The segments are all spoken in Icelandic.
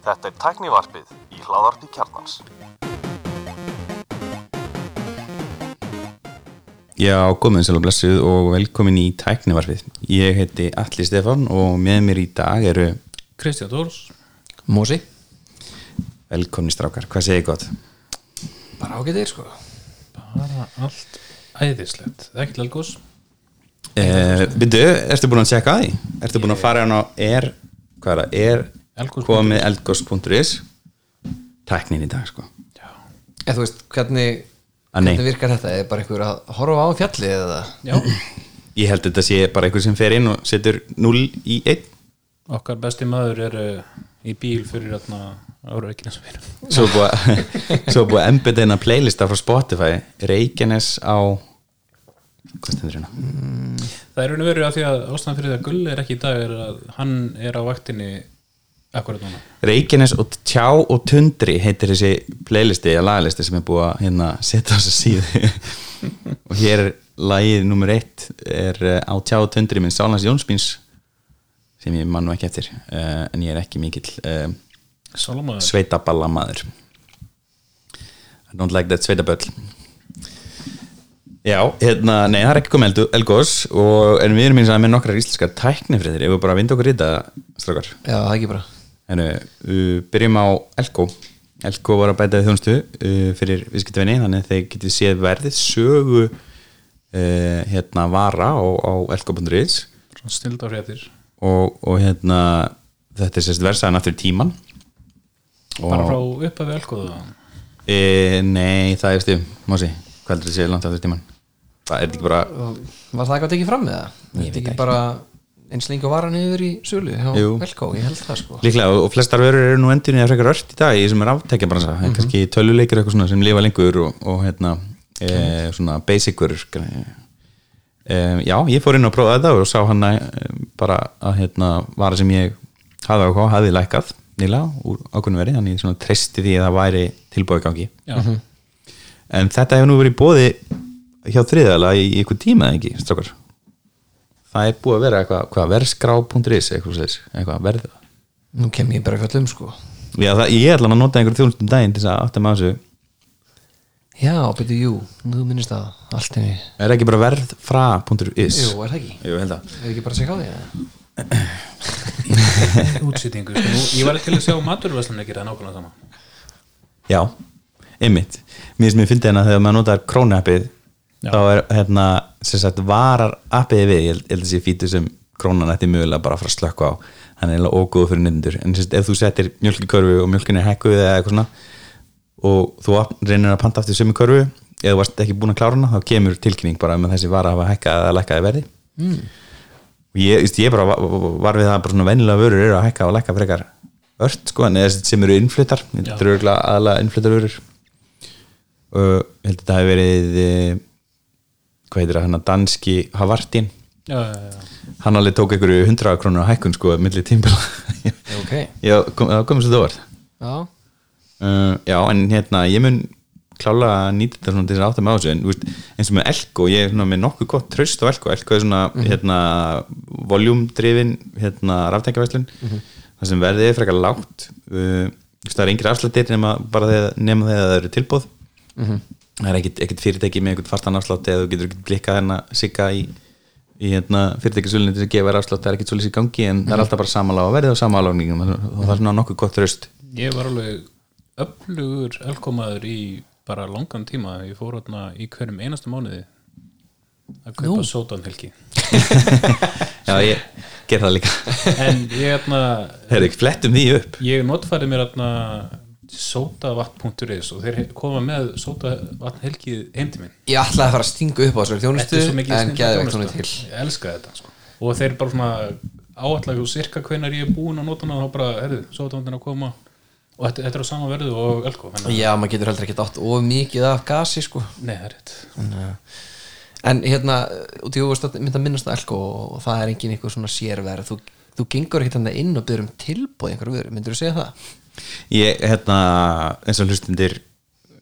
Þetta er tæknivarpið í hláðarpi kjarnans. Já, komin og blessuð og velkomin í tæknivarfið. Ég heiti Alli Stefán og með mér í dag eru Kristján Tórs Mósi velkomni strákar. Hvað segir gott? Bara ágætið sko bara allt æðislegt ekkert elgós Eh, Byrju, ertu búin að tjekka því? Ertu búin að fara á er, hvað er það, er komið eldgos.is tæknin í dag, sko. Eða þú veist, hvernig, nei. hvernig virkar þetta? Er bara einhver að horfa á fjallið eða? já, Ég held að þetta sé bara einhver sem fer inn og setur 0 í 1 okkar besti maður er uh, í bíl fyrir þarna ára ekki næstum fyrir svo búið að, eina playlista frá Spotify Reykjanes á hérna? það er raun og verið að því að ástæðan fyrir því að Gull er ekki í dag er að hann er á vaktinni akkurat núna. Reykjanes og Tjá og Tundri heitir þessi playlisti eða lagalisti sem er búið að hérna, setja á þessu síðu. Og hér er lagið nummer eitt er eh, á Tjá og Tundri minn Sálans Jónsbíns sem ég mann nú ekki eftir uh, en ég er ekki mikill uh, Salamaður sveitaballamaður. I don't like that sveitaböll Já, hérna, nei, það er ekki komið elgós og, en við erum eins og með nokkrar íslenskar tæknifriðir, ef við bara vinda okkur í þetta strákar? Já, það er ekki bara. Hennu, uh, byrjum á Elko Elko var að bæta við þjónustu uh, fyrir viðskiptvinni, þannig að þeir getið séð verðið sögu uh, hérna vara á, á elko.is snildafréttir og, og hérna þetta er sérst versaðan aftur tíman bara frá uppafi elgóðu e, Nei, það er stu Mási, hvað heldur þið séð langt aftur tíman Það er ekki bara Var það eitthvað tekið fram með það? Ég veit ekki bara eins lengi og varan yfir í sölu hjá Jú. Velko, ég held það sko. Líklega og, flestar vörur eru nú endurinn eða frekar ört í dag í þessum er aftekja bransa en kannski töluleikir eitthvað svona sem lifa lengur og, og hérna e, svona basic vörur e, já, ég fór inn og prófaði þetta og sá hann e, bara að hérna vara sem ég hafði ákvað, hafði lækkað nýlega úr ákveðinu verið, þannig ég svona treysti því að það væri tilbúið gangi. Já, en þetta hefur nú verið bóði hjá þriðala í, í eitthvað tíma eða ekki, strákar það er búið að vera eitthvað, eitthvað, svoleiðis, eitthvað verða Nú kem ég bara eitthvað um sko Já, það, ég ætla að nota einhver þjónustum daginn til þess að átta með þessu Já, byrju, jú, nú minnist það allt henni Er ekki bara verðfra.is Jú, er það ekki? Jú, held að Er ekki bara að segja á því? eða? útsýtingu sko. Nú, ég var ekki til að sjá maturvæslan ekki það nákvæmlega sama Já, einmitt Mér sem ég fyndi hérna þegar maður notar krónappið Já. þá er hérna sem sagt varar appið við, ég held að sé fítu sem krónan ætti mögulega bara að fara að slökka á. Hann er eiginlega ógóð fyrir nyndur en sem sagt, ef þú settir mjölkikörfu og mjölkin er hekkuð eða eitthvað svona og þú reynir að panta aftur sömu körfu eða þú varst ekki búin að klára hana þá kemur tilkynning bara með þessi vara að hafa hekkað eða lækkaði verði. Mm. og ég, veist, ég bara var, var við það bara svona venjulega vörur eru að hekka og lækka frekar ört sko, en sem eru innflyttar þetta eru aðalega innflyttar vörur. Og ég held að þetta hafi verið eh, hvað heitir það, hann danski Havartin já, já, já. hann alveg tók einhverju 100 krónur á hækkun sko, milli tímpil Ok. Já, kom, það komið svo dóvar Já, uh, já, en hérna ég mun klála að nýta þetta svona til þess að átta með á þessu en þú veist, eins og með Elko, ég er svona með nokkuð gott tröst á Elko, Elko er svona hérna, voljúmdrifin hérna, ráftækjavæslun það sem verðið er frekar lágt. Uh, það er yngri afslættir nema bara þegar, nema þegar það eru tilbúð það er ekkit, ekkit fyrirtæki með einhvern fastan afslátt eða þú getur ekkit blikkað hérna sigga í, í hérna, fyrirtækisvölinu til að gefa þér afslátt, það er ekkit svolítið í gangi en það er alltaf bara samála og verðið á samálagningum og það er svona nokkuð gott tröst ég var alveg öflugur elgómaður í bara langan tíma. Ég fór hérna í hverjum einastu mánuði að kaupa sótan helgi já, ég ger það líka. En ég hérna Herri, flettum því upp. Ég notfæri mér hérna sótavatn.is og þeir koma með sótavatn helgið heim til minn ég ætlaði að fara að stinga upp á þessari þjónustu en ekki þjónusta. svona til ég elska þetta sko. og þeir bara svona áallega sirka hvenar ég er búinn að nota hana og bara, herðu, sótavandinn að koma og þetta, þetta er á sama verðu og elko Já, maður getur heldur ekki átt of mikið af gasi sko nei, það er rétt en, hérna út í óvast að minnast elko og það er engin eitthvað svona sérverð þú, þú gengur þannig inn og byrður um tilbúð einhverju vöru, myndur þú segja það? Ég, hérna, eins og hlustundir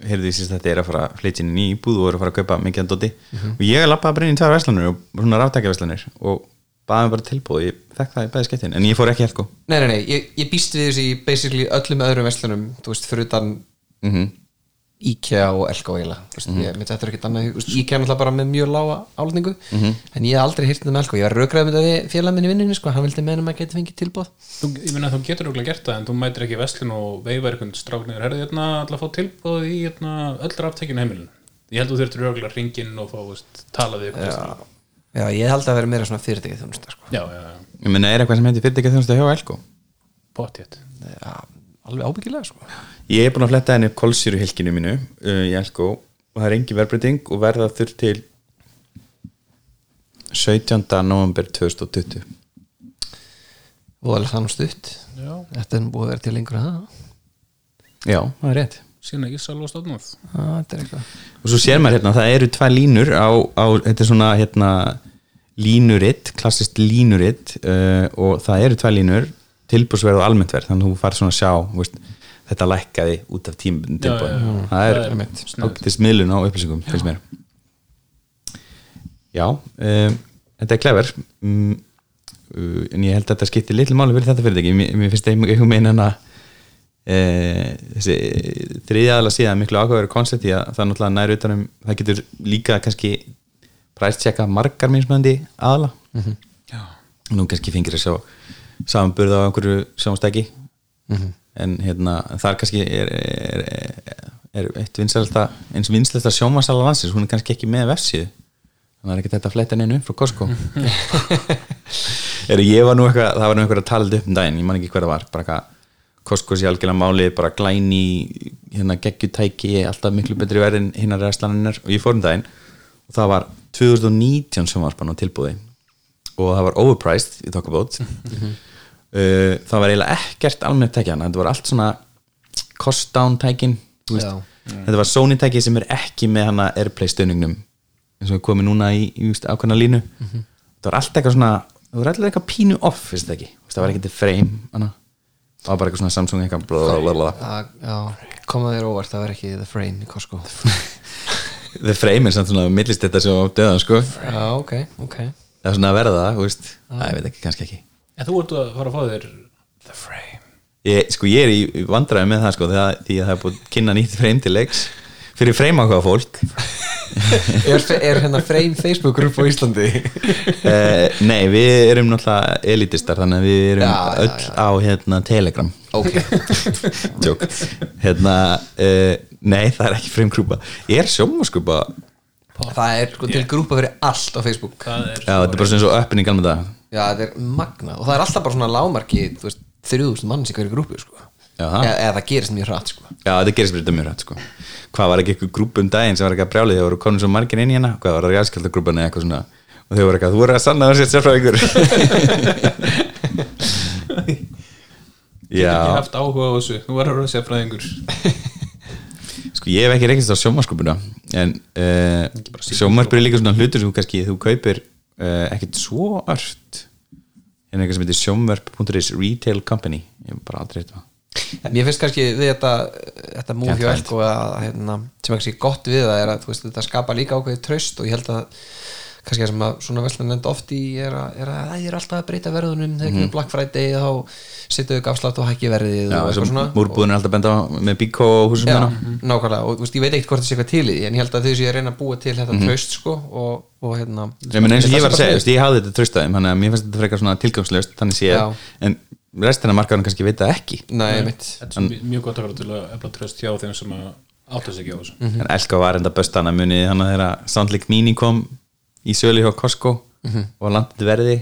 heyrðu því að þetta er að fara að inn í íbúð og er að fara að kaupa mikið að dóti og ég lappaði bara inn í tvær verslanir og svona ráttækja verslanir og baði bara tilbúð, ég fekk það í bæði skettin en ég fór ekki helko Nei, nei, nei, ég, ég býst við þessi basically öllum öðrum verslunum þú veist, fyrir utan mm IKEA og Elko eiginlega þú veist, ég myndi þetta er ekkert annað IKEA er náttúrulega bara með mjög lága álningu en ég hef aldrei hýrt þetta með Elko, ég var raukraðið með þetta við félag minn í vinnunni, sko, hann vildi meina að maður geti fengið tilbúð Þú, ég meina þú getur okkur gert það en þú mætir ekki í veslun og veifar einhvern stráknir herði hérna alltaf að fá tilbúð í hérna, öllur aftekinu heimilin ég held þú þurftur örgulega ringin og fá veist, tala við ykkur Já, já, ég held að vera meira svona fyrirtækið þjónusta, sko alveg ábyggilega, sko. Ég er búin að fletta henni upp kolsýru hilkinu mínu uh, í Elko og það er engin verbreyting og verða þurr til 17. november 2020 og alveg þannig stutt. Já, Þetta er nú búið að vera til lengur en það. Já, það er rétt. Síðan ekki salva er eitthvað. Og svo sér maður hérna, það eru tvær línur á, á þetta er svona hérna línuritt, klassist línuritt uh, og það eru tvær línur tilbúrsverð og almenntverð, þannig að þú farið svona að sjá þú veist, þetta lækkaði út af já, já. það er Það er ágætis miðlun á upplýsingum, finnst mér. Já um, þetta er klefur um, uh, en ég held að þetta skipti litlu máli fyrir þetta fyrirtæki, mér, mér finnst einhver meina hana e, þessi þriðjaðala síðan miklu ákveður koncept í að það er náttúrulega nær utanum það getur líka kannski præstjekka margar minnsmöndi aðala já, nú kannski fengir þess að samanburð á einhverju sjónstæki. En hérna þar kannski er, er, er, er eitt vinsalasta eins vinsalasta sjónvarsala landsins. Hún er kannski ekki með vefsíðu. Þannig að það er ekki þetta að fletta neinu frá Costco. Er ég var nú eitthvað það var nú eitthvað að tala upp um daginn. Ég man ekki hver það var. Bara eitthvað Costco sé algjörlega málið bara glæni hérna geggjutæki alltaf miklu betri verð en hinnar og ég fór um daginn og það var 2019 sjónvarspan á tilbúði og það var overpriced í Talkabout uh, það var eiginlega ekkert almennt tækjana, þetta var allt svona cost down tækin. Já. þetta var Sony tæki sem er ekki með hana Airplay stöðningnum eins og komum núna í, í just, ákveðna línu. Það var allt eitthvað svona það var alltaf eitthvað pínu off finnst það ekki? Það var til frame hana. það var bara eitthvað svona Samsung eitthvað já, koma þér óvart, það var ekki The Frame í Costco the frame er samt svona millist þetta sem á döðan sko. Já, ok, ok það er svona að verða það, þú veist. Æ, ég veit ekki, kannski ekki. En þú ert að fara að fá þér the frame. Ég, sko, ég er í vandræði með það sko, þegar, því að það er búið að kynna nýtt frame til leiks. Fyrir frame ákveða fólk. Er, er hérna Frame Facebook grúpp á Íslandi? uh, nei, við erum náttúrulega elitistar, þannig að við erum Já, já, öll á hérna, Telegram. Ok. Hérna uh, nei, það er ekki frame grúpa er sjómaskupa Það er sko til grúpa fyrir allt á Facebook. Það er já, þetta er bara svona svo öppin í galma dag Já, þetta er magna og það er alltaf bara svona lámarki þú veist, þrjúðust manns í hverju grúpu sko. Já. eða, eða það gerist mjög hratt sko. já, þetta gerist mjög rætt sko. hvað var ekki eitthvað grúpa um daginn sem var ekki að brjáli þegar voru komin svo margir inn í hana hvað var það ræðskjöldagrúpan eða eitthvað svona? Og þau voru eitthvað, þú voru að sanna að sér sérfræðingur. Ég já, hef ekki haft áhuga á þessu. Þú var að röða sér fræðingur sko ég hef ekki reykist á sjómarskupuna en uh, sjómarskupur er líka svona hlutur sem kannski, þú kaupir uh, ekkert svo ört. En eitthvað sem heitir sjómverp.is retail company, ég hef bara aldrei En Mér finnst kannski við þetta þetta Gætvænt. Elko að, hérna, sem er kannski gott við það er að veist, þetta skapa líka ákveðið traust og ég held að kannski það sem að svona veslan nefnd oft í er að, er að það er alltaf að breyta verðunum þegar mm Black Friday þá setja þau afslátt og hækki verðið já, og eitthvað svona. múrbúðin er alltaf benda með Bíkó og húsum Já, hérna. nákvæmlega. Og þú veist, ég veit ekkert hvort það sé eitthvað til í en ég held að þau séu að reyna að búa til þetta traust sko og, og hérna. Ég meina eins og ég var að segja, þú veist, ég hafði þetta tröstaðum þannig að mér finnst þetta frekar svona tilgangslöst þannig sé Já. en restina markaðurinn kannski veit það ekki. Nei, er mjög gott að vera til að efla tröst hjá þeim sem að átta sig ekki á þessu. Mhm. en Elka var enda böstana munið þannig að þeirra Soundlike Mini kom í sölu hjá Costco Mhm. og var landið verði.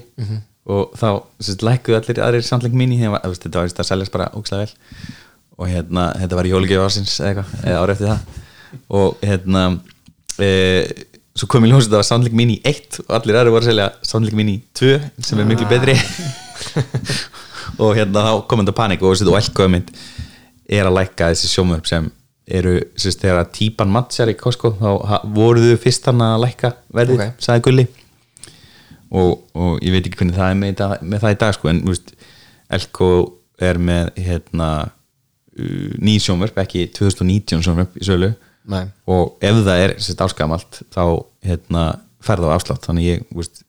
Og þá lækkuðu allir aðrir Mini þegar, þú veist, þetta var að seljast bara ógslag vel. Og hérna, þetta var í jólugjöf ásins eða árið eftir það. Og hérna e, svo kom í ljós þetta var Soundlike Mini 1 og allir aðrir voru að selja Soundlike Mini 2 sem er miklu betri. Og hérna þá kom þetta panik og elkömynd er að lækka þessi sjómörp sem eru, sérst, þegar típan mattsjar í Costco þá ha- voru þau fyrst hann að lækka verðið, Ok. sagði Gulli og, og ég veit ekki hvernig það er með, með það í dag sko, en veist, Elko er með hérna uh, ný sjómörp, ekki 2019 sjómörp í sölu Nei. og ef það er sérst áskamalt þá hérna, ferð á afslátt þannig ég, veist,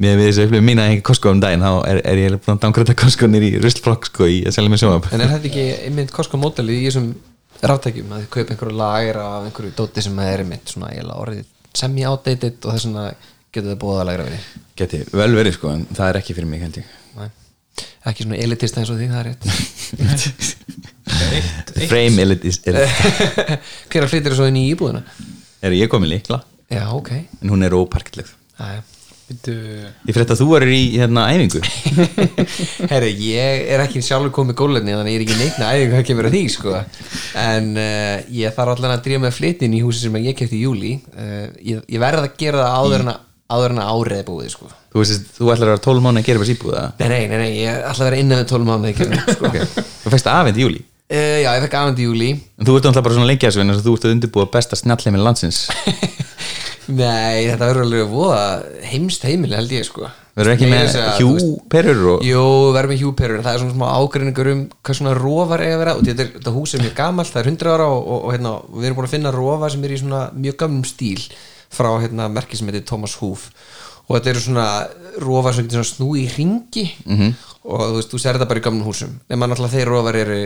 með þessu upplifum mína í Costco um daginn þá er, er ég búin að dangræta Costco nýr í ruslflokk sko í að selja mér sjónvarp En er þetta ekki einmitt Costco mótelið í þessum ráttækjum að þið kaupa einhverju lagra af einhverju dóti sem er einmitt svona eiginlega orðið semi-outdated og þess vegna getur það búið að lagra við geti vel verið sko en það er ekki fyrir mig held ég. Nei. ekki svona elitista eins og því, það er rétt. Frame elitist er, Hver að flyttir svo inn í íbúðina? er ég komin líkla Já, ok. En hún er óparkitleg Æja. Bittu, ég frétt að þú er í hérna æfingu Herri, ég er ekki sjálfur komið gólefni þannig að ég er ekki neikna æfingu að kemur að því sko. en uh, ég þarf allan að drífa með flytin í húsi sem ég kefti í júli uh, ég, ég verð að gera það áður en að áður en að árið búið sko. þú, þú ætlar að vera 12 mánu að gera þessi íbúða nei, nei, nei, nei, ég ætla að vera innan 12 mánuði sko. okay. þú fæst afend í júli uh, Já, ég fekk afandi í júli en þú ert náttúrulega bara svona að en þú ert að undirbúa besta snjallheimil landsins Nei, þetta verður alveg voða heimst heimili held ég sko. Verður ekki með hjúperur og Jú, verður með hjúperur það er svona smá ágreiningur um hvað svona rofar eiga að vera. Og þetta, er- þetta hús er mjög gamalt, það er 100 ára og, og, og hérna, við erum búin að finna rofa sem er í svona mjög gamlum stíl frá hérna, merki sem heitir Thomas Hoof. Og þetta eru svona rofar sem getur svona snúi í ringi -hmm. og þú veist, þú sér þetta bara í gamlum húsum. Nema náttúrulega þeir rofar eru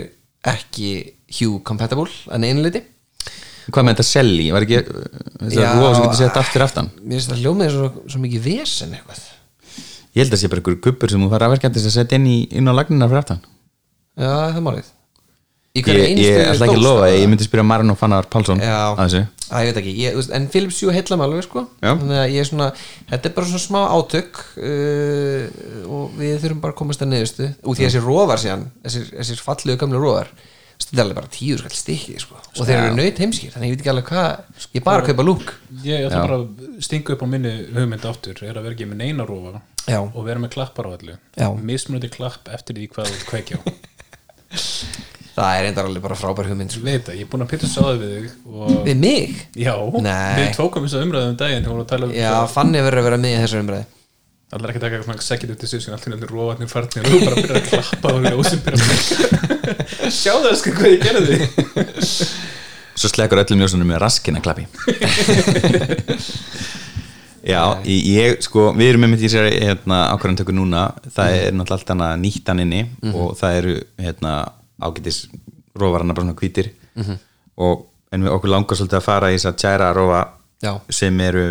ekki hue compatible að neinu liti hvað með þetta selli? Var ekki þess Já. að rúa sem getur sett aftur aftan? Mér finnst það hljómið svo, svo mikið vesen eitthvað. Ég held að sé bara einhverju kuppur sem þú fara að verkefndis að setja inn, í, inn á lagnina fyrir aftan. Já, það er málið. Ég, ég ætla ekki að lofa það? ég myndi spyrja Marin og Fannar Pálsson að þessu. En Philips Hue heilla mig alveg sko. Já. þannig að ég er svona, þetta er bara svona smá átök uh, og við þurfum bara að komast að neðustu og því að þessi róvar síðan, þessir, þessir fallegu gamlu róvar þetta er alveg bara tíu skall stikki sko. og þeir eru nöyt heimskir, þannig ég veit ekki alveg hvað ég er bara kaupa lúk ég ætla bara að stinga upp á minni hugmynd aftur er að vera ekki með neina rófa Já. og vera með klappar á allu mismunandi klapp eftir því hvað þú kveikja það er endar alveg bara frábær hugmynd sko. veit það, ég er búin að pyrta sáði við þig og við mig? já, Nei. við tókum þess að umræða um daginn um Já, fann ég verið að vera með í þessar umræði allir ekki að taka eitthvað executive decision allir nefnir róvarnir farnir og bara byrjar að klappa og ljósum byrjar að sjáðu það sko hvað ég gerði. Svo slekkur öllum ljósunum með raskina klappi já, ég, ég sko við erum með mitt í sér hérna, ákvarðan tökur núna. Það er náttúrulega allt annað nýttan inni og það eru hérna, ágætis róvarana bara svona hvítir. Og en við okkur langar svolítið að fara í þess að tjæra rófa Já. sem eru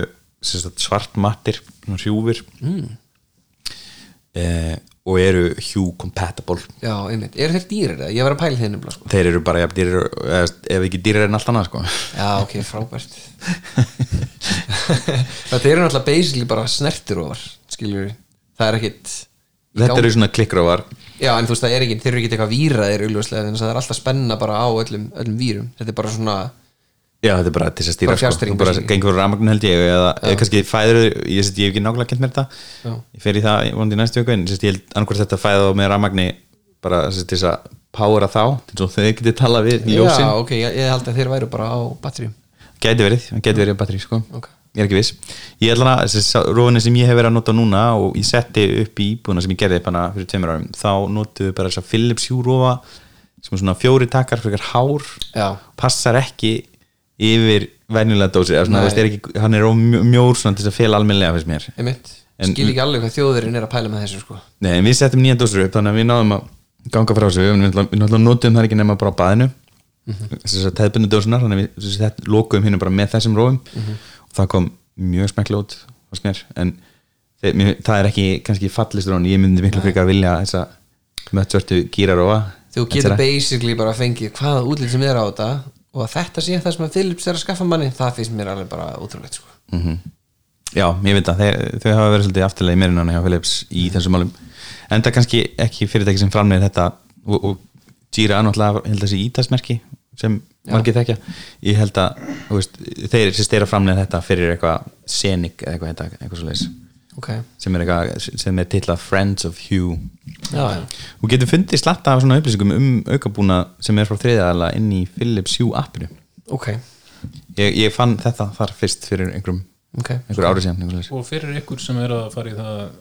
sagt, svartmattir, svona hrjúfir mm. eh, og eru hue compatible. Já, einmitt, eru þeir dýrir eða? Ég var að pæla þeir nefnilega sko. Þeir eru bara jafn dýrir ef ekki dýrir en allt annað sko. Já, ok, frábært. Þetta eru náttúrulega basically bara snertirófar skilur við, það er ekkit þetta eru svona klikkrófar Já, en þú veist, það er ekki, þeir eru ekki eitthvað víraðir augljóslega, en það er alltaf spenna bara á öllum, öllum vírum, þetta er bara svona já þetta er bara til þess að stýra sko. Þú bara gengur rafmagn held ég eða, eða kannski fæður ég, ég, ég hef ekki nákvæmlega kent mér þetta Já. ég fer í það vonandi í næstu viku en sérst, ég held annarkvært þetta fæða á með rafmagni bara til þess að powera þá til þess að þau getið tala við ljósin Já, ok, ég, ég held að þeir væru bara á batteríum gæti verið, gæti verið batteri sko. Ok. ég er ekki viss ég ætla að, rófinni sem ég hef verið að nota núna og ég setti upp í íbúðuna sem ég gerði fyrir tveimur árum, þá notuðu bara þess að Philips Hue rófa sem er svona fjóri takkar fyrir hár Já, passar ekki yfir venjulega dósi eða svona, Nei. veist, er ekki, hann er mjór svona til að fela almennilega fyrst mér. Skil ekki alveg hvað þjóðurinn er að pæla með þessu sko. Nei, við settum nýja dósur upp þannig að við náðum að ganga frá þessu. Við náttúrulega- notum það ekki nema bara á baðinu. Þess að teðbundu dósunar þannig að við lokuðum hérna bara með þessum rófum. Og það kom mjög smekkla út en þeir, mér, það er ekki kannski fallistur hún, ég myndi miklu frekar vilja þessa möttsvörtu gírarófa Þú getur basically bara fengið hvaða útlýtt sem er á þetta og að þetta sé það sem að Philips er að skaffa manni það finnst mér alveg bara ótrúlegt sko. Já, ég veit að þeir, þau hafa verið svolítið afturlega í meirinnan hjá Philips í þessum málum. En það kannski ekki fyrirtæki sem framleiðir þetta. Og, og Jira er náttúrulega ég held að þessi ítasmerki sem margir þekkja. Ég held að veist, þeir sem styrir að framleiða þetta fyrir eitthvað Scenic eða eitthvað, eitthvað, eitthvað svo leis Ok, sem er, er titla Friends of Hue. Já, já. Og getur fundið slatta af svona upplýsingum um aukabúna sem er frá þriðaðala inn í Philips Hue appinu. Ok, ég, ég fann þetta þar fyrst fyrir einhverjum ok. einhver árið síðan og fyrir ykkur sem er að fara í það að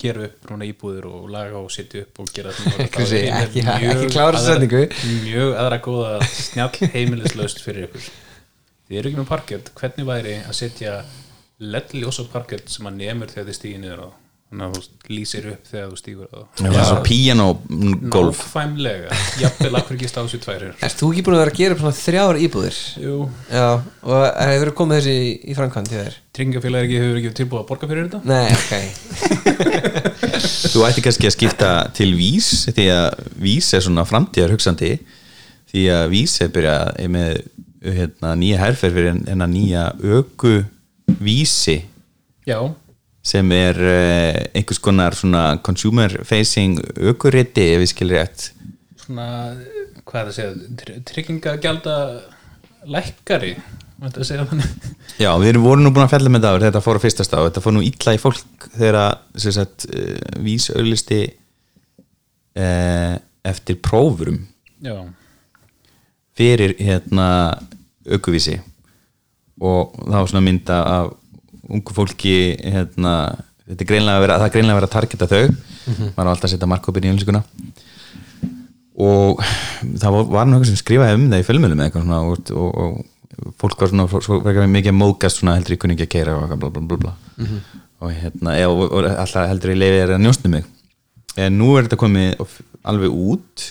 gera upp núna íbúðir og laga og setja upp og gera þetta er ekki- mjög ekki klára setningu. mjög aðra góða snjall heimilislaust fyrir ykkur. Þið eru ekki með parkett. Hvernig væri að setja LED-ljós á parkett sem að nemur þegar þið stígir niður á. Þannig að þú lýsir upp þegar þú stígur á. Það var svo piano golf. Nákvæmlega, jafnvel akkur ekki stáðs í tværir Erst þú ekki búin að vera að gera upp svona þrjár íbúðir? Jú, Já, og hefur komið þessi í, í framkvæmt hjá þér? tryggingafélagi ekki hefur ekki tilbúið að borga fyrir þetta? Nei, ok. Þú ætti kannski að skipta til vís því að vís er svona framtíðar hugsandi því að vís er byrjað er með hérna, nýja herferð fyrir en- en að nýja öku vísi Já, sem er uh, einhvers konar svona consumer facing ökuriti ef við skilur rétt. Svona, hvað er það að segja tr- tryggingagjalda lækkari Mætti að segja þannig. Já, við erum voru nú búin að fjalla með það þetta fór á fyrsta stað þetta fór nú illa í fólk þegar að sem sagt, uh, vís auðlisti uh, eftir prófurum Já, fyrir hérna aukuvísi og það var svona mynda af ungu fólki hérna, þetta er greinlega að vera, það er greinlega að vera að targeta þau. Maður var alltaf að setja markkopin í ölliskuna og það var, var eitthvað sem skrifaði um það í fjölmjölum eitthvað svona og, og, og fólk var svona svo var ekki mikið að móðgast svona heldur ég kunni ekki að keira og eitthvað bla bla bla, bla. og hérna eða, og, alltaf heldur ég leiði þér að njóstnu mig. En nú er þetta komið alveg út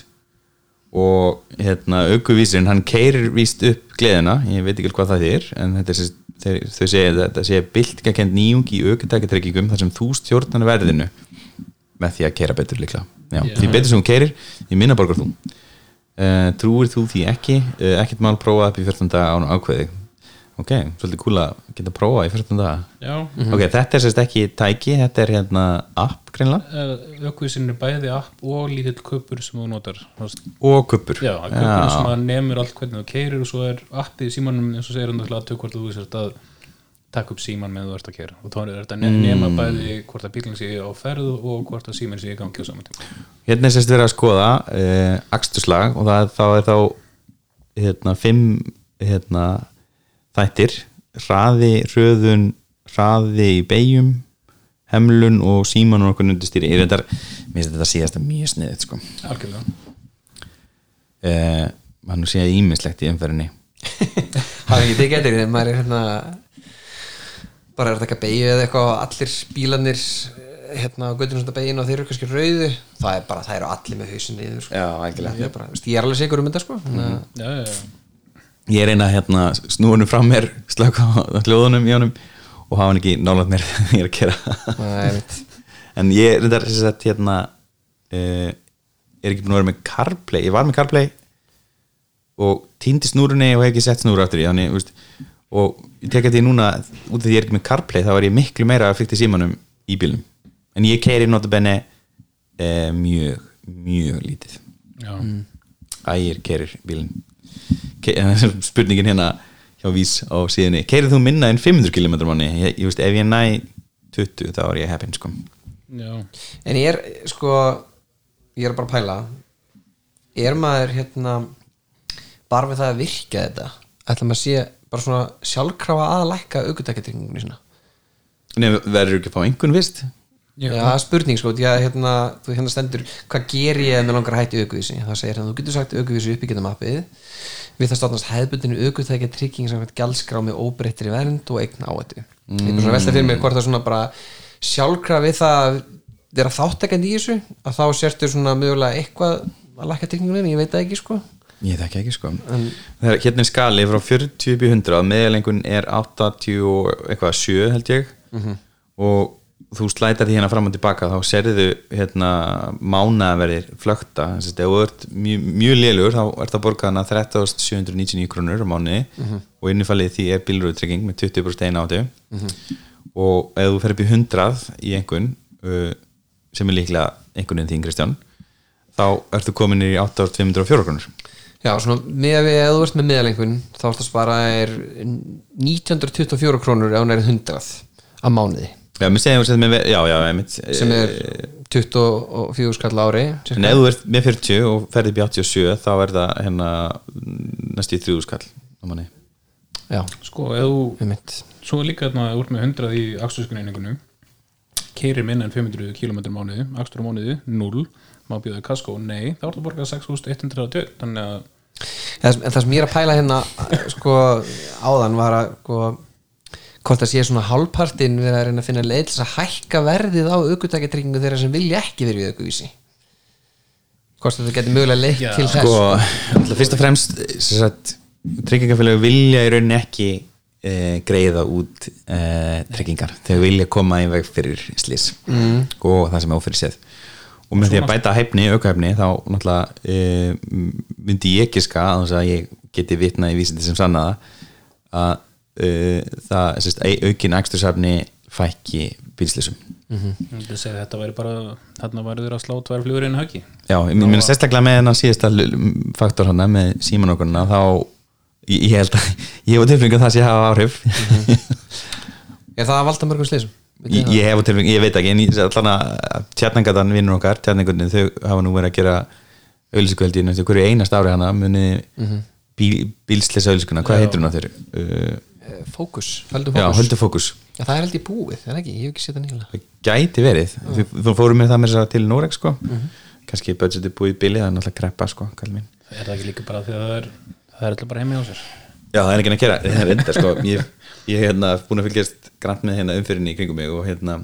og hérna aukuvísirinn hann keirir víst upp gleðina ég veit ekki hvað það er en þetta er, þau segja þetta sé byltingakend nýjung í aukutækjatryggingum þar sem þú stjórnar verðinu með því að keira betur líklega. Já, því betur sem þú keirir, því minna borgar þú. Uh, trúir þú því ekki? Uh, ekkert mál prófa upp í 14 daga án ákveði ok, svolítið cool að geta prófa í 14 daga já. Ok, þetta er sérst ekki tæki þetta er hérna app greinlega Ökvísin er bæði app og lítill köpur sem þú notar og kuppur Já, köpur sem að nemur allt hvernig þú keirir og svo er appið í símanum eins og segir hann að tökk hvort þú sérst að taka upp síman með þú ert að keira og þá er þetta að nema bæði hvort að bílinn sé á ferð og hvort að síman sé í gangi á saman tíma. Hérna er sérst verið að skoða uh, akstuslag og það, þá er þá hérna, fimm hérna, þættir hraði, hröðun hraði í beigjum hemlun og síman og okkur undirstýri ég að mér finnst þetta síðast mjög sniðið sko. Algjörlega uh, maður nú sé að ímislegt í umferðinni Það er ekki tekið eftir þegar maður er hérna bara er að taka beigju eða eitthvað allir bílanir hérna á beigin og þeir eru kannski rauðu það er bara, það eru allir með hausin niður sko. Já, algjörlega ég er, alveg sigur um þetta sko mm -hmm. Já, já, já. Ég er eina hérna snúinu frá mér slaka á hljóðunum í honum og hafa hann ekki nálægt mér þegar ég er að kera en ég er þess að hérna uh, er ekki búin að vera með CarPlay. Ég var með CarPlay og týndi snúrunni og hef ekki sett snúru aftur í þannig, veist, og ég tek að því núna út af því ég er ekki með CarPlay þá er ég miklu meira að fyrta símanum í bílum en ég keiri notabenni uh, mjög, mjög lítið. Já. Ægir keirir bílinn. Spurningin hérna hjá Vís á síðunni, keirir þú minna en 500 km manni, ég, ég veist ef ég næ 20 þá er ég heppin sko. Já. en ég er sko ég er bara að pæla. Er maður hérna bara við það að virka þetta ætla maður að sé bara svona sjálfkrafa að lækka aukutækjatryggingunni svona Nei, verður ekki að fá einhvern vist Já, það er spurning sko, að hérna, þú hérna stendur, hvað ger ég mér langar að hætti aukuvísi? Það segir hérna, þú getur sagt aukuvísi uppbyggjum appið við það státnast hefðbundinu aukutækja trygging sem gjaldskrá með óbreyttri vernd og eign áhættu. Mm. Ég er svona velta fyrir mig hvort það er svona bara sjálfkraf við það að vera þáttakandi í þessu að þá sértu svona mögulega eitthvað að lækka tryggingunum, ég veit það ekki sko Ég þekki ekki sko Það er hérna er skali frá 40 upp í 100 meðalengun er 80 og eitthvað 7 held ég og þú slætar því hérna fram og tilbaka þá serðu hérna mánaverðir flökta. Þess að ef þú ert mjög, mjög lélugur þá ert það borgað hana 13.799 krónur á mánuði. Og innifalið því er bílröðtrygging með 20% eina áttu og ef þú fer upp í 100 í einhvern uh, sem er líklega einhvern þín Kristján þá ertu komin í 8.504 krónur. Já, svona með að ef þú ert með meðalengun þá ertu að spara er 1924 krónur ef hún er 100 að mánuði Já, segjum að með, já, já, einmitt sem er 24 skall á ári En ef þú ert með 40 og ferði upp í 87 þá er það hérna næstu í 30 skall Já, Sko, ef þú mitt svo er líka þarna úr með 100 í aksturskreiningunum keirir minna en 500 km mánuði akstur á mánuði, 0 má bjóða kasko, nei, þá er það borgað 6120 þannig að En það sem ég er að pæla hérna sko áðan var að sko, hvort það sé svona hálfpartin við að reyna að finna leið til að hækka verðið á aukutækjatryggingu þeirra sem vilja ekki verið við aukuvísi hvort þetta getur mögulega Já. til þess sko, alltaf fyrst og fremst sem sagt, tryggingafélagi vilja í rauninni ekki e, greiða út e, tryggingar þau vilja koma í veg fyrir slís mm. og það sem er ófyrir séð og með því að bæta hæfni, aukahæfni þá náttúrulega e, myndi ég ekki ska að ég geti vitna í vísindi sem sannaða að það sérst, aukin ekstursafni fækki bílslýsum Ég myndi segja að þetta væri bara þarna væri þeir að slá tvær flugur inn höggi. Já, ég meina sérstaklega með hennar síðasta faktor hana með símanokkurna þá ég, ég held að ég hef á tilfengu að það sé að hafa áhrif. Er það að valda mörgum slísum ég, ég hef á tilfengu, ég veit ekki en ég, allan að tjarnangatan vinnur okkar tjarnangunin þau hafa nú verið að gera auðlýsikvöldi næstu hverju einast ári hana muni bíl, bílslesa auðlýsikuna, hvað heitir hún á þeir? Uh, fókus, höldu já, fókus. höldu fókus. Já, það er held í búið, er ekki, ég hef ekki séð það nýla það gæti verið, við, þú fórum með það með þess að til Noreg sko, kannski budgetið búið í bíli, það er náttúrulega kreppa sko, Er það ekki líka bara því að það er það er alltaf bara heimi á sér? Já, það er ekki að gera, það er enda sko. Ég, ég hef hérna búin að fylgjast grann með hérna umfyrinni í kringum mig og hérna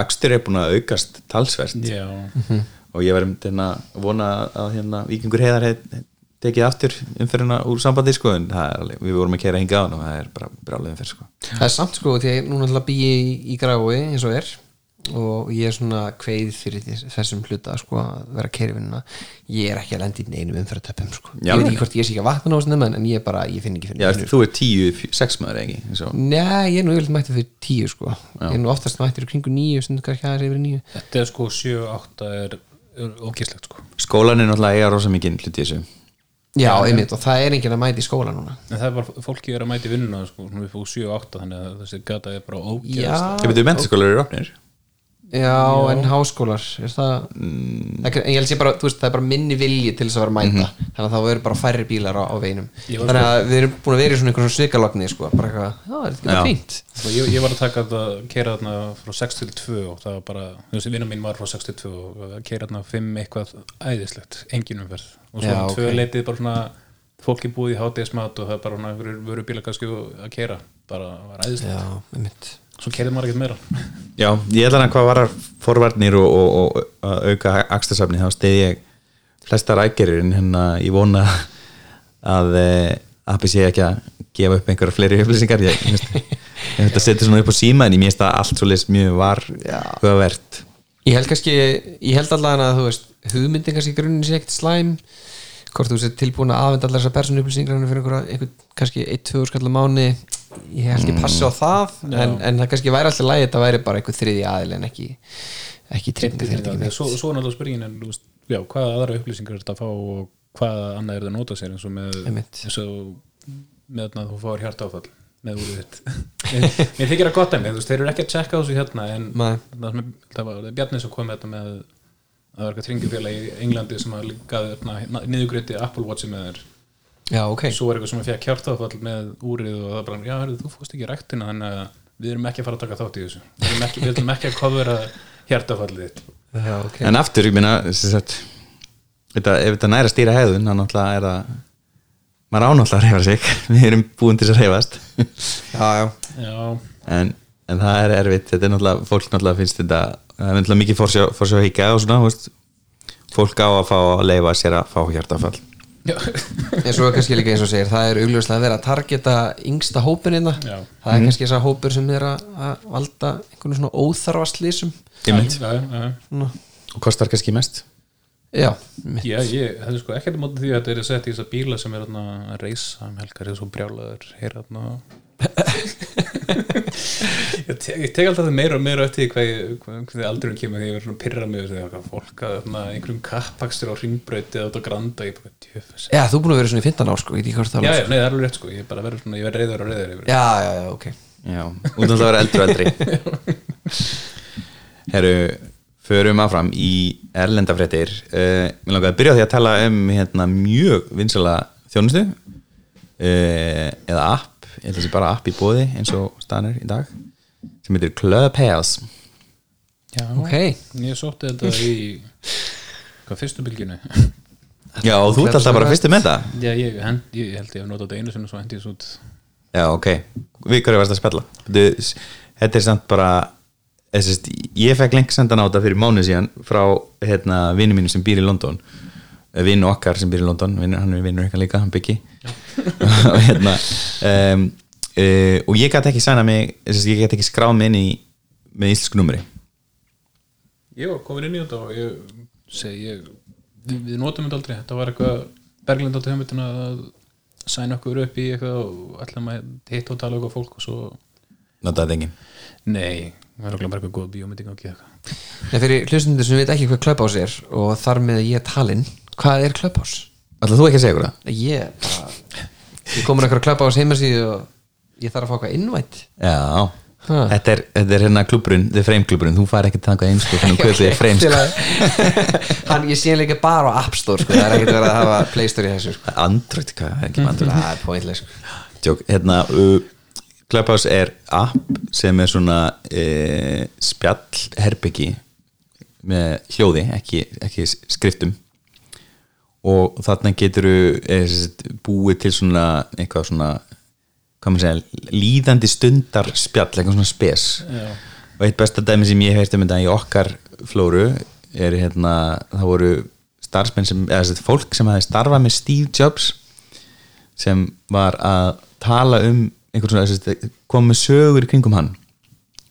Akstur er búin að aukast talsvert. Já, og ég verðum hérna að vona að hérna Víkingur heiðar tekið aftur umfyrirna úr sambandi sko en það er alveg, við vorum að kera hinga á hann og það er bara brálega umfyrir sko. Það er samt sko, því að núna ætla að býja í, í grái eins og er og ég er svona kveið fyrir þess- þessum hluta sko, að vera kerfinna ég er ekki að lenda í neinum umferðartöpum sko. Já, ég veit ekki hvort ég sé ekki að vatna náðum en ég bara, ég finn ekki fyrir Já, neinu. þú er tíu, fjö- sex maður ekki eins og- Nei, ég er nú yfirleitt mættið fyrir tíu sko. ég er nú oftast mættið kringu níu þetta er sko 7-8 er, er ógislegt sko. Skólan er náttúrulega eiga rosa mikið hluti í þessu Já, einmitt, og það er enginn að mæta í skóla núna. En það er bara, fólki er að mæti vinnuna sko, við 7-8 þannig að þessi gata er bara ógeðast Já, Ég veit, mentaskólar eru opnir já, en háskólar er það Mm. Ekki- en ég held sé bara, þú veist, það er bara minni vilji til þess að vera mæta. Þannig að þá verður bara færri bílar á, á veinum var þannig að við erum búin að vera í svona einhverjum svikalogni sko, bara eitthvað, já, er þetta ekki Já. bara fínt? Sko, ég, ég var að taka þetta, keira þarna frá 6 til 2 og það var bara, þessi vinna mín var frá 6 til 2 og að keira þarna 5 eitthvað æðislegt, engin umferð. Og svo Já, um ok. tvö leitið bara svona fólki búið í hátíðismat og það er bara svona að svo keirið maður ekkert meira. Já, ég ætla að hvað varar forvarnir og, og, og að auka akstasafni þá stið ég flestar ægerir en hérna. Ég vona að eh, appi sé ekki að gefa upp einhverja fleiri upplýsingar. Ég, ég þetta setja svona upp á síma en ég mér það allt svo leys mjög var höfavert Ég held kannski, ég held allavega að þú veist hugmyndin kannski í grunninn sé ekkert slæm. Hvort þú sér tilbúin að afvenda allar þessar persónu upplýsingar fyrir einhverja, einhver, kannski 1-2 skallar mánu ég held ekki passi á það en, en það kannski væri alltaf lægi þetta væri bara einhver þriði aðil en ekki ekki því að svo, svo er náttúrulega spurningin en, já, hvaða aðra upplýsingar er þetta að fá og hvaða annað er þetta að nota sér eins og með þarna þú fáir hjartáfall með úrið þitt. Mér, þykir að gott mér, þú veist, þeir eru ekki að á þessu hérna en það, það var Bjarni sem kom með þetta með að það eitthvað tringufélag í Englandi sem að gaði niðugriði Apple Watchi með þér Já, ok. Svo er eitthvað sem að fekk hjartáfall með úrið og það bara, já, herrðu, þú fórst ekki í ræktina þannig að við erum ekki að fara að taka þátt í þessu. Við erum ekki, við erum ekki að kofvera hjartáfallið þitt. Já, ok. En aftur, ég meina sem sagt, þetta, ef þetta næra stýra hegðun þá náttúrulega er það maður ánáttúrulega að reyfa sig. Við erum búin til þess að reyfast Já, já. Já, en, en það er erfitt. Þetta er náttúrulega, fólk náttúrulega finnst þetta það er náttúrulega mikið fórsjá, fórsjá að að að. En svo er kannski líka eins og segir, það er augljóslega að vera að targeta yngsta hópinina Já. Það er kannski þessar hópur sem er að að valda einhvern svona óþarfa slísum og kostar kannski mest já. Já, ég hefði sko ekkert á móti því að þetta er sett í þessa bíla sem er hérna að reysa um helgar eða svo brjálaður heyra hérna ég, te ég tek alltaf meira og meira eftir því hvað, hvað, hvað aldrei kemur því að ég verður svona pyrra mig því að fólk að hérna, einhverjum kappakstur á ringbrauti eða út á granda ég Já, þú búin að vera svona í 15 ár sko, ég veit ekki hvort það Já, er já, nei, það er alveg rétt sko, ég bara verður svona, ég verður reyður og reyður yfir. Já, já, já, ok. Já, út af það að vera eldri og eldri. Herru förum áfram í erlendafréttir uh, mér langaði að byrja á því að tala um hérna, mjög vinsala þjónustu uh, eða app ég held að þessi bara app í bóði eins og staðan er í dag sem heitir Clubhouse. Já, Ok. Ég sótti þetta í hvað fyrstu bylginu já og þú ert alltaf bara fyrstu með það? Já, ég, hend, ég held ég hef notað þetta einu sinni og svo hendi ég svo út. Já, ok, við hverju varst að spjalla? Þetta, þetta er samt bara þessist, ég fekk lengt sendan á þetta fyrir mánuð síðan frá hérna, vinnu mínu sem býr í London. Vinnu okkar sem býr í London vinur, hann er vinnur eitthvað líka, hann byggi og hérna um, uh, og ég gæti ekki sæna mig þessist, ég gæti ekki skráð mig inn í með íslensku numri Ég var komin inn í þetta og ég segi ég, við, við notum þetta aldrei. Þetta var eitthvað Berglind átti höfmyndina að sæna okkur upp í eitthvað og ætlaðum að hitta og tala eitthvað fólk og svo, Notaði engin nei það er okkur bara eitthvað góð bíómynding og ekki eitthvað fyrir hlustundur sem veit ekki hvað Clubhouse er og þar með ég talinn hvað er Clubhouse? Ætlaðu þú ekki að segja ykkur það? Ég bara ég komur eitthvað Clubhouse heimasíðu og ég þarf að fá eitthvað innvætt Já, Ha. þetta er, þetta er hérna klubburinn, þið frame klubburinn þú fær ekki tangað eins sko, þannig hvað þið er frame sko. hann, ég sé líka bara á App Store sko. það er ekkert verið að hafa Play Store í þessu sko. Android, hvað er ekki með Android það er pointless sko. Tjók, hérna uh, Clubhouse er app sem er svona uh, spjallherbyggi með hljóði, ekki, ekki skriftum og þarna getur búið til svona eitthvað svona segja, líðandi stundar spjall, eitthvað svona spes Já. og eitt besta dæmi sem ég heist um þetta í okkar flóru er hérna, það voru starfsmenn sem, eða þess að fólk sem hafi starfað með Steve Jobs sem var að tala um einhvern að með sögur kringum hann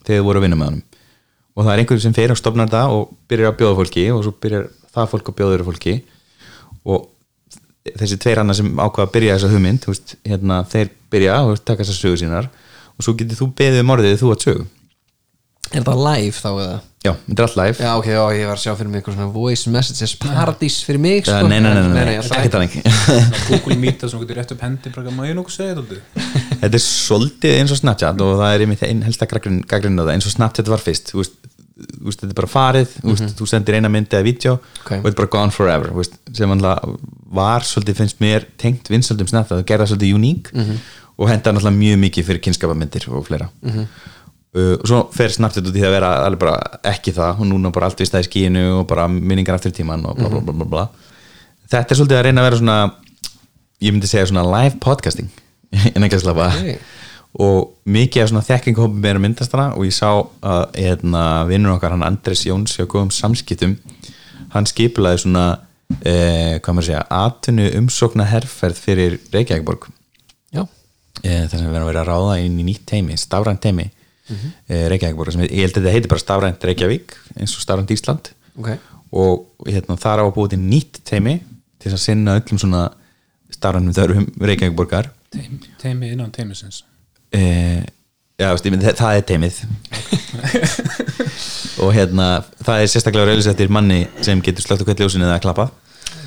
þegar þau voru að vinna með honum. Og það er einhverjum sem fer og stofnar það og byrjar að bjóða fólki og svo byrjar það fólk að bjóða þeirra fólki. Og þessi tveir hana sem ákvaða að byrja þessa hugmynd veist, hérna, þeir byrja og taka þessar sögur sínar. Og svo getur þú beðið um orðið þú að sögu er það live þá eða? já, þetta er allt live. Já ok, já, ég var að sjá fyrir mig eitthvað svona voice messages paradís fyrir mig sko. Nei, nei, nei, nei, nei, alltaf ekki þannig. Google Meet það sem getur rétt upp hendi bara, má ég nokkuð segja þetta Þetta er svolítið eins og Snapchat og það er einmitt einn helsta gaggrinn á það eins og Snapchat var fyrst. Þú veist, þetta er bara farið þú, veist, þú sendir eina myndi eða vídeo Ok. og þetta er bara gone forever þú veist, sem alltaf var svolítið finnst mér tengt vinsaldum Snapchat það gerða svolítið uník og henda náttúrulega mjög mikið fyrir kynskapamyndir og fleira. Uh, og svo fer Snapchat út í það að vera alveg bara ekki það. Og núna bara allt við stæði skíinu og bara minningar aftur í tíman og bla bla bla bla, bla. þetta er svolítið að reyna að vera svona ég myndi segja svona live podcasting. En ekki að slappa. Ok. og mikið af svona þekkingahópum er að myndast hana og ég sá að hérna, vinnur okkar hann Andres Jóns hjá góðum samskiptum hann skipulaði svona eh, hvað maður segja, atvinnu umsókna herferð fyrir Reykjavíkborg eh, þar sem við erum að vera að ráða inn í nýtt teimi, stafrænt teimi mm Reykjavíkborg, sem ég held að þetta heiti bara stafrænt Reykjavík eins og stafrænt Ísland. Ok. Og hérna, þar á að búið til nýtt teimi til að sinna öllum svona stafrænum þörfum Reykjavíkborgar Teim, Teimi innan teimisins eh, já, myndi, það er teimið og hérna það er sérstaklega rauðlis eftir manni sem getur slögt hvert ljósinu eða klappað.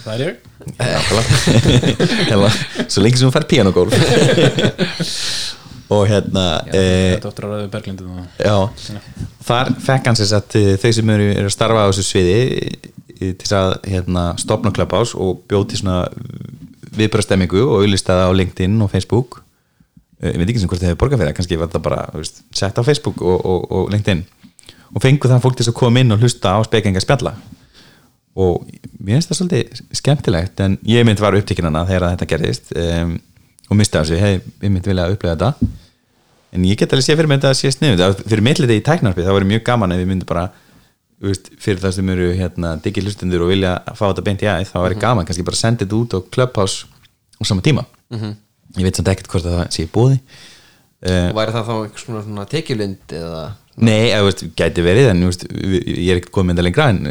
Það er ég. Hella, svo lengi sem hún fær píanogólf og hérna Berglindi það já, þar fekk hann sér að þau sem eru, að starfa á þessu sviði eh, til þess að hérna, stopna Clubhouse og bjóð til svona viðbröðstemmingu og auðlistaða á LinkedIn og Facebook. Eh, ég veit ekki sem hvort þið hefur borgað fyrir kannski var það bara veist, sett á Facebook og, og, og LinkedIn. Og fengu það fólk til þess að koma inn og hlusta á spekinga spjalla. Og mér finnst það svolítið skemmtilegt en ég myndi var upptíkin hana þegar þetta gerðist. Um, og misti á sig, hei, ég myndi vilja upplega þetta. En ég get alveg sé fyrir mig þetta að sé sniðut fyrir millið í tæknarpi það var mjög gaman ef við myndum bara veist, fyrir það sem eru hérna, diggi hlustundur og vilja fá þetta beint í æð þá var gaman kannski bara að senda þetta út á Clubhouse á sama tíma. Ég veit samt ekkert hvort að það sé bóði uh, og væri það þá einhvers konar svona tekjulind eða? Nei, eða, veist, gæti verið en veist, ég er ekkert með þetta lengra en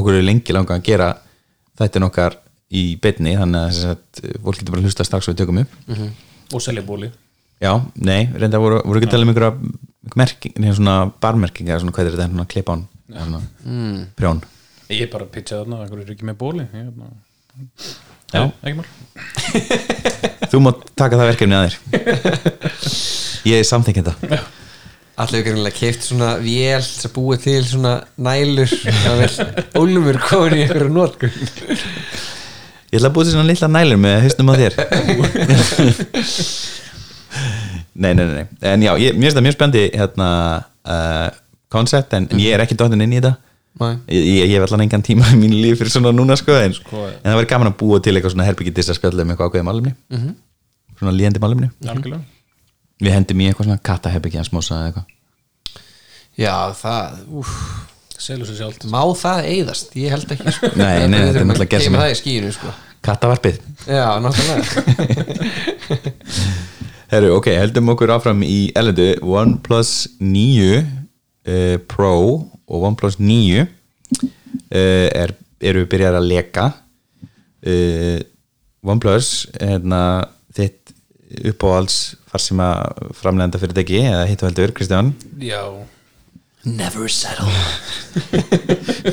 okkur er lengi langa að gera þetta nokkar í beinni þannig að, sem sagt, fólk getur bara að hlusta strax og við tökum upp. Og selja bóli Já, nei, reynda voru, voru ekki að tala um einhverja einhver merking, neina svona barmerking eða svona hvað er þetta, svona klipán mm. prjón. Ég er bara að pitcha þarna Ekkur er ekki með bóli ég, hérna. Já. Nei, Ekki mál. Þú mátt taka það verkefni að þér. Ég er samþykkin þetta allir ykkur einhverjulega keift svona vél sem búið til svona nælur ólumur komin í einhverju nótkun Ég ætla að búið til svona litla nælur með hausnum á þér. Nei, nei, nei, En já, ég, mér finnst það mjög spendi hérna uh, koncept en, en ég er ekki dottin inn í þetta. Nei. Ég, ég, ég hef allan engan tíma í mínu líf fyrir svona núna sko en, Sko- en það verður gaman að búa til eitthvað svona herbyggi dissa spjallum eitthvað ákveðið málumni -hmm. svona líðandi málumni Algjörlega. Við hendum í eitthvað svona kattaherbyggja smósa eða eitthvað. Já, það, úf selur sér sjálft. Má það eyðast? Ég held ekki sko. Nei, nei, þetta er náttúrulega gerð sem- það í skíinu sko. kattavarpið. Já, náttúrulega. Herru, ok, heldum okkur áfram í elendu OnePlus 9 uh, Pro og OnePlus 9 uh, er, eru byrjar að leka. Uh, OnePlus hérna, þitt uppáhalds farsíma framlegenda fyrirtæki eða hitt og heldur, Kristján? Já, Never settle.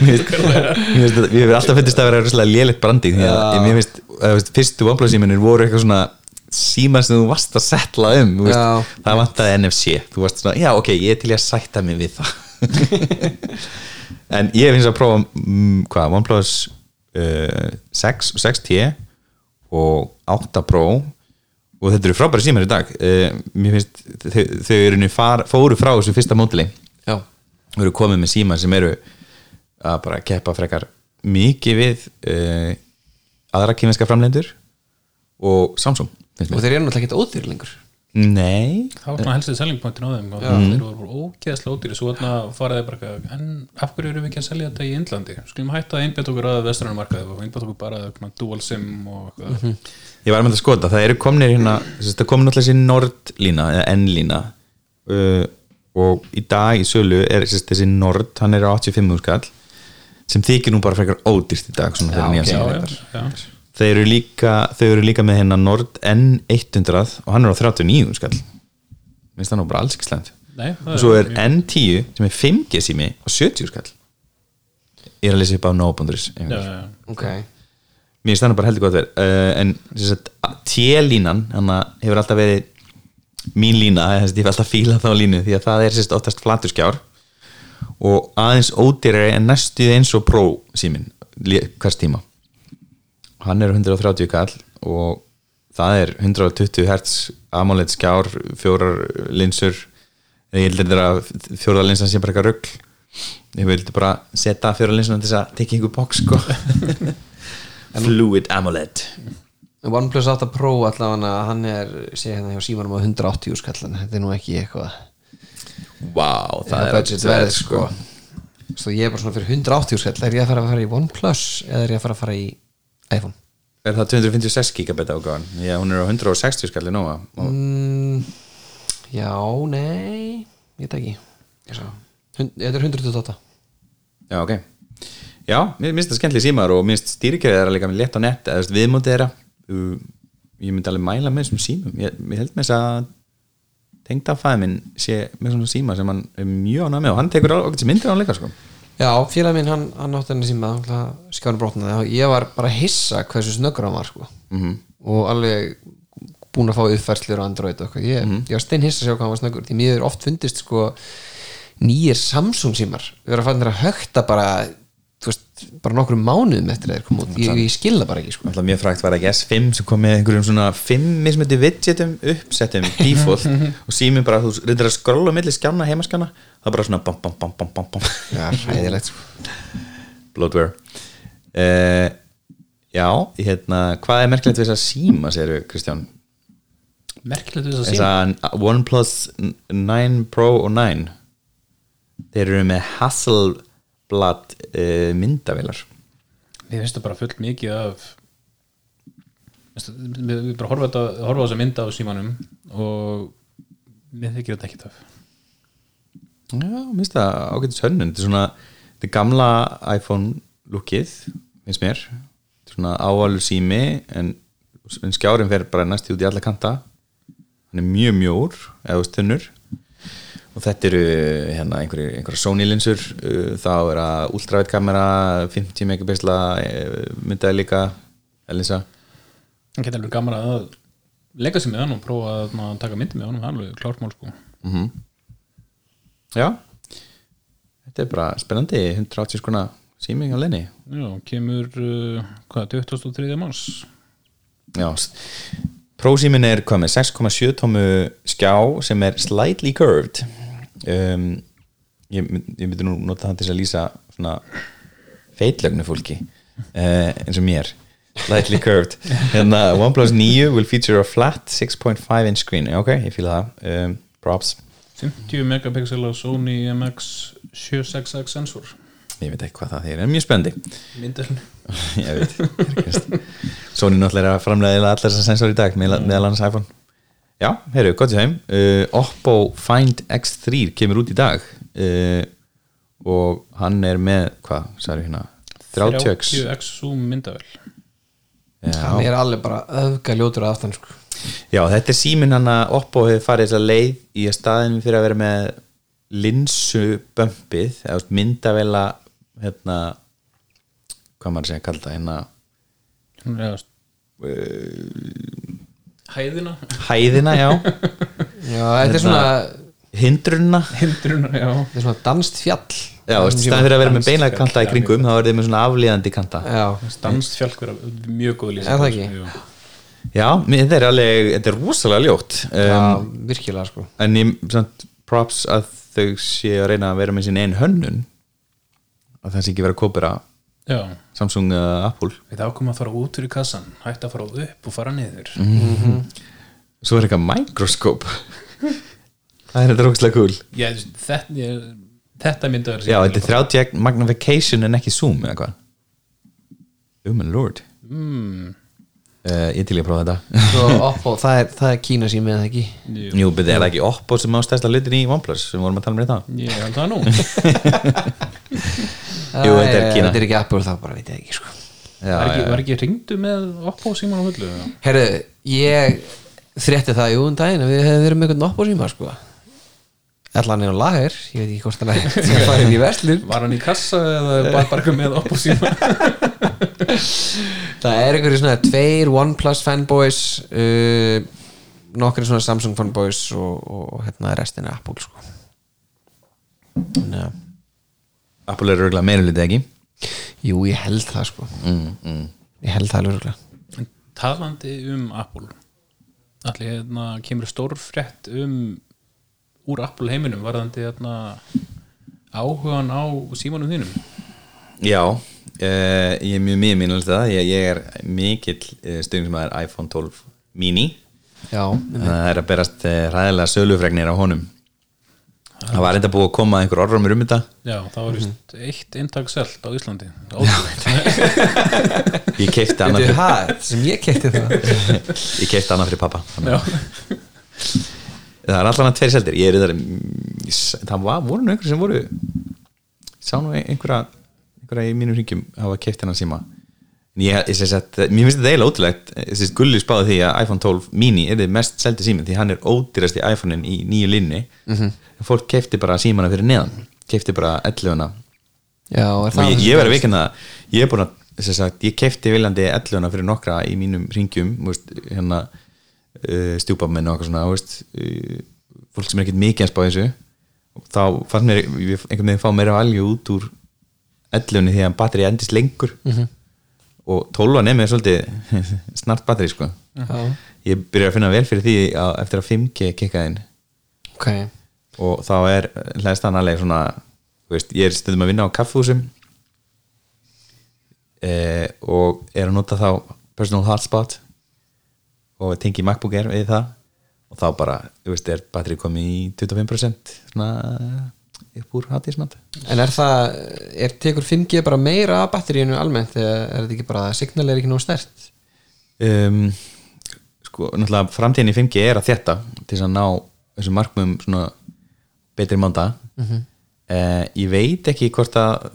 Mér finnst- Við hefur alltaf finnst að vera rosalega lélegt branding því að mér finnst, fyrstu OnePlus síminir voru eitthvað svona símar sem þú varst að setla um það vantaði NFC þú varst svona, já ok, ég er til í að sætta mig við það. En ég finnst að prófa mm, hvað, OnePlus uh, 6 og 6T og 8 Pro. Og þetta eru frábæri símar í dag. Uh, mér finnst þau, þau eru fóru frá þessu fyrsta mótili Já, eru komið með síma sem eru að bara keppa frekar mikið við uh, aðra kýminska framlendur og Samsung og þeir eru náttúrulega ekki ódýr lengur. Nei. Það var svona helstið selling pointin á þeim og þeir voru ógeðslega ódýri svo faraði bara en af hverju erum við ekki að selja þetta í Indlandi? Skulum hætta að einbjöta okkur að vestrænum markaði og einbjöta okkur bara að dual sim og eitthvað. Ég var með að skota, það eru komnir hérna það komið náttúrulega þessi Nord-lína eða N-lína uh, og í dag í sölu er þess, þessi Nord, hann er á 85 skall sem þykir nú bara frekar ódýrt í dag svona Já, fyrir nýja ok, síma já, já, já. Þeir eru líka, þau eru líka með hérna Nord N100 og hann er á 39 skall minnst það nú bara alls ekki slæmt. Og svo er mjög- N10 sem er 5G sími á 70 skall ég er að lesa upp á já. Ok. Mér finnst það nú bara heldur gott verið uh, en T-línan hefur alltaf verið mín lína, að ég vil alltaf fíla þá línu því að það er sérst oftast flaturskjár. Og aðeins ódýrari en næstuð eins og Pro símin hvers tíma. Hann er á 130 kall og það er 120 hertz AMOLED skjár, fjórar linsur. Ég heldur þetta að fjórar linsan sé bara eitthvað rugg ég vildi bara setja fjórar linsuna til þess að tekja einhver box sko. Fluid AMOLED OnePlus 8 Pro allavega hann er, sé hérna hjá símanum á 180 skallan, þetta er nú ekki eitthvað. Vá, það er budget verð sko. Svo ég er bara svona fyrir 180 skall er ég að fara að fara í OnePlus eða er ég að fara að fara í iPhone? Er það 256 gigabit ágáðan? Já, hún er á 160 skalli og mm, Já, nei ég veit ekki. Þetta er 128 Já, ok. Já, mér finnst það skemmtileg símar og mér finnst stýrikerið þeirra líka með létt á nett eða viðmótið þeirra uh, ég myndi alveg mæla með þessum símum ég, ég held með þess að tengdafæði minn sé með svona síma sem hann er mjög ánægð með og hann tekur alveg sem myndir á hann líka sko. Já, félag minn hann, hann átti henni síma skjáðan brotnaði og ég var bara að hissa hversu snöggur hann var sko. -hmm. og alveg búin að fá uppfærslur á Android og eitthvað ég, ég var stein hissa að sjá hvað hann var snöggur því mér er oft fundist sko nýjir Samsung símar við erum að fara að högta bara veist, bara nokkrum mánuðum eftir að þeir koma út. Ég, ég skilða bara ekki sko. Alltaf mjög frægt var ekki S5 sem kom með einhverjum svona 5 mismöndi widgetum uppsettum default og síminn bara, þú reyndir að skrolla á milli skjána, heimaskjána það er bara svona bam bam bam bam bam, bam. Já, ræðilegt sko. Bloatware uh, Já, hérna hvað er merkilegt við þess að síma, segir Kristján? Merkilegt þess að þess síma? Að OnePlus 9 Pro og 9 þeir eru með Hasselblad uh, myndavilar Mér finnst það bara fullt mikið af við við bara horfa, á þessa mynda á símanum og mér þykir þetta ekki töf Já, minnst það ágætis hönnun. Þetta er svona, þetta gamla iPhone lookið, finnst mér. Þetta er svona ávalur sími en, en skjárin fer bara næst út í alla kanta. Hann er mjög mjór eða þunnur og þetta eru hérna einhverja Sony linsur uh, þá er að ultraveit kamera 50 megapixla uh, myndaði líka elinsa Það getur alveg gaman að leika sér með hann og prófa að na, taka myndi með hann það er alveg klárt mál sko. Já. Þetta er bara spennandi 180 skona síming á leini Já, kemur uh, hvað, 23. mars? Já. Prósímin er hvað með 6,7 tómu skjá sem er slightly curved um, ég, ég myndi nú nota það til að lýsa svona feitlögnu fólki uh, eins og mér. Lightly curved. Hérna, OnePlus 9 will feature a flat 6.5 inch screen. Ok, ég fíla það. Um, props, 50 megapixel á Sony IMX 766 sensor. Ég veit ekki hvað það er en mjög spendi veist. Sony náttúrulega er að framlega allar þessar sensor í dag meðal annars iPhone já, heyrðu, gott sér heim uh, Oppo Find X3 kemur út í dag uh, og hann er með hvað, sagði hérna 30x 30x zoom myndavel hann er alveg bara öfga ljótur af aftan sko. já, þetta er síminn hann að Oppo hefur farið þess að leið í að staðin fyrir að vera með linsubömpið myndavela hérna hvað maður segja að kalla það hérna Eða, hæðina. Hæðina, já. Já, þetta er svona hindrunna hindruna, já. Þetta er svona danst fjall. Já, veist, staðin fyrir að vera með beina kanta í kringum þá er þið með svona aflíðandi kanta. Já, Danst fjallk vera mjög góð lýsing. Er það ekki? Já, mér- þetta er alveg, þetta er rosalega ljótt. Já, um, virkilega sko. en ég, samt, props að þau sé að reyna að vera með sín einn hönnun. Að það sé ekki vera að kópera Já, Samsung eða Apple. Við ákomum að fara út úr í kassan hætti að fara upp og fara niður. Svo er eitthvað mikroskóp það er þetta rosalega cool. Já, þetta, ég, þetta myndavel Já, þetta er 30 magnification en ekki zoom eða hvað? Oh my lord. Mm, uh, Ég til ég að prófa þetta. Svo Oppo, það er, það er Kína sími eða ekki? Jú, Jú, bet er það ekki Oppo sem á stærsta hlutin í OnePlus sem vorum að tala um þetta ég held það nú Jú, þetta er Kína. Þetta er ekki Apple, það bara veit ég ekki sko Já, Var ekki, var ekki ringdu með Oppo síman á hullu? eða? Herru, ég frétti það jú um daginn að við hefum verið með einhvern Oppo síma sko hann er á lager, ég veit ekki hvort hann er að fara inn í verslun Var hann í kassa eða bara bara eitthvað með Oppo síman? Það er einhverju svona tveir OnePlus fanboys uh, nokkri svona Samsung fanboys og, og hérna restin er Apple sko Þannig að Apple er örgulega meira hluti ekki? Jú, ég held það sko. Mm, mm. Ég held það alveg örugglega. Talandi um Apple Allir hérna kemur stór frétt um úr Apple heiminum varðandi hérna áhugan á símanum þínum? Já, uh, ég er mjög mjög minn það, ég, ég er mikill uh, stöðum sem er iPhone 12 mini. Já, að það er að berast uh, ræðilega sölufregnir á honum það var enda búið að koma einhver orðrumur um þetta. Já, það var vist eitt eintak selt á Íslandi. Ég keipti annað fyrir, ha, sem ég kefti það? Ég keipti annað fyrir pappa það er allan að tveir seldir. Ég er þar, það var, voru nú einhverjum sem voru sá nú einhverja einhverja í mínum ringjum hafa keipt hennar síma. En ég, ég að mér finnst þetta eiginlega ótrúlegt. Þessi gulli spáði því að iPhone 12 mini er þið mest seldi síminn því hann er ódýrasti iPhone-in í nýju linni Mhm. en fólk keipti bara símana fyrir neðan keipti bara 11 Já, er og það ég, ég verið að vikina ég er búin að sem sagt, ég keipti viljandi 11 fyrir nokkra í mínum ringjum veist, hérna uh, stjúpamenn og eitthvað svona veist, uh, fólk sem er ekkert mikið að spá í þessu. Þá fannst mér einhvern veginn fá meira valju út úr 11 því að batteri endist lengur. -hmm. og 12 nefnir svolítið snart batteri sko. Já, ég byrja að finna vel fyrir því að, eftir að 5G kikka inn. Ok og þá er hlæðist hann alveg svona veist, ég er stundum að vinna á kaffhúsum eh, og er að nota þá personal hotspot. Og tengi MacBook Air við það. Og þá bara, þú veist, er batteri komið í 25% svona upp úr hátíðismat En er það, er tekur 5G bara meira af batteríinu almennt? Eða er þetta ekki bara, signal er ekki nóg stert um, sko, náttúrulega framtíðin í 5G er að þetta til þess að ná þessum markmum svona betri mánda mm ég veit ekki hvort að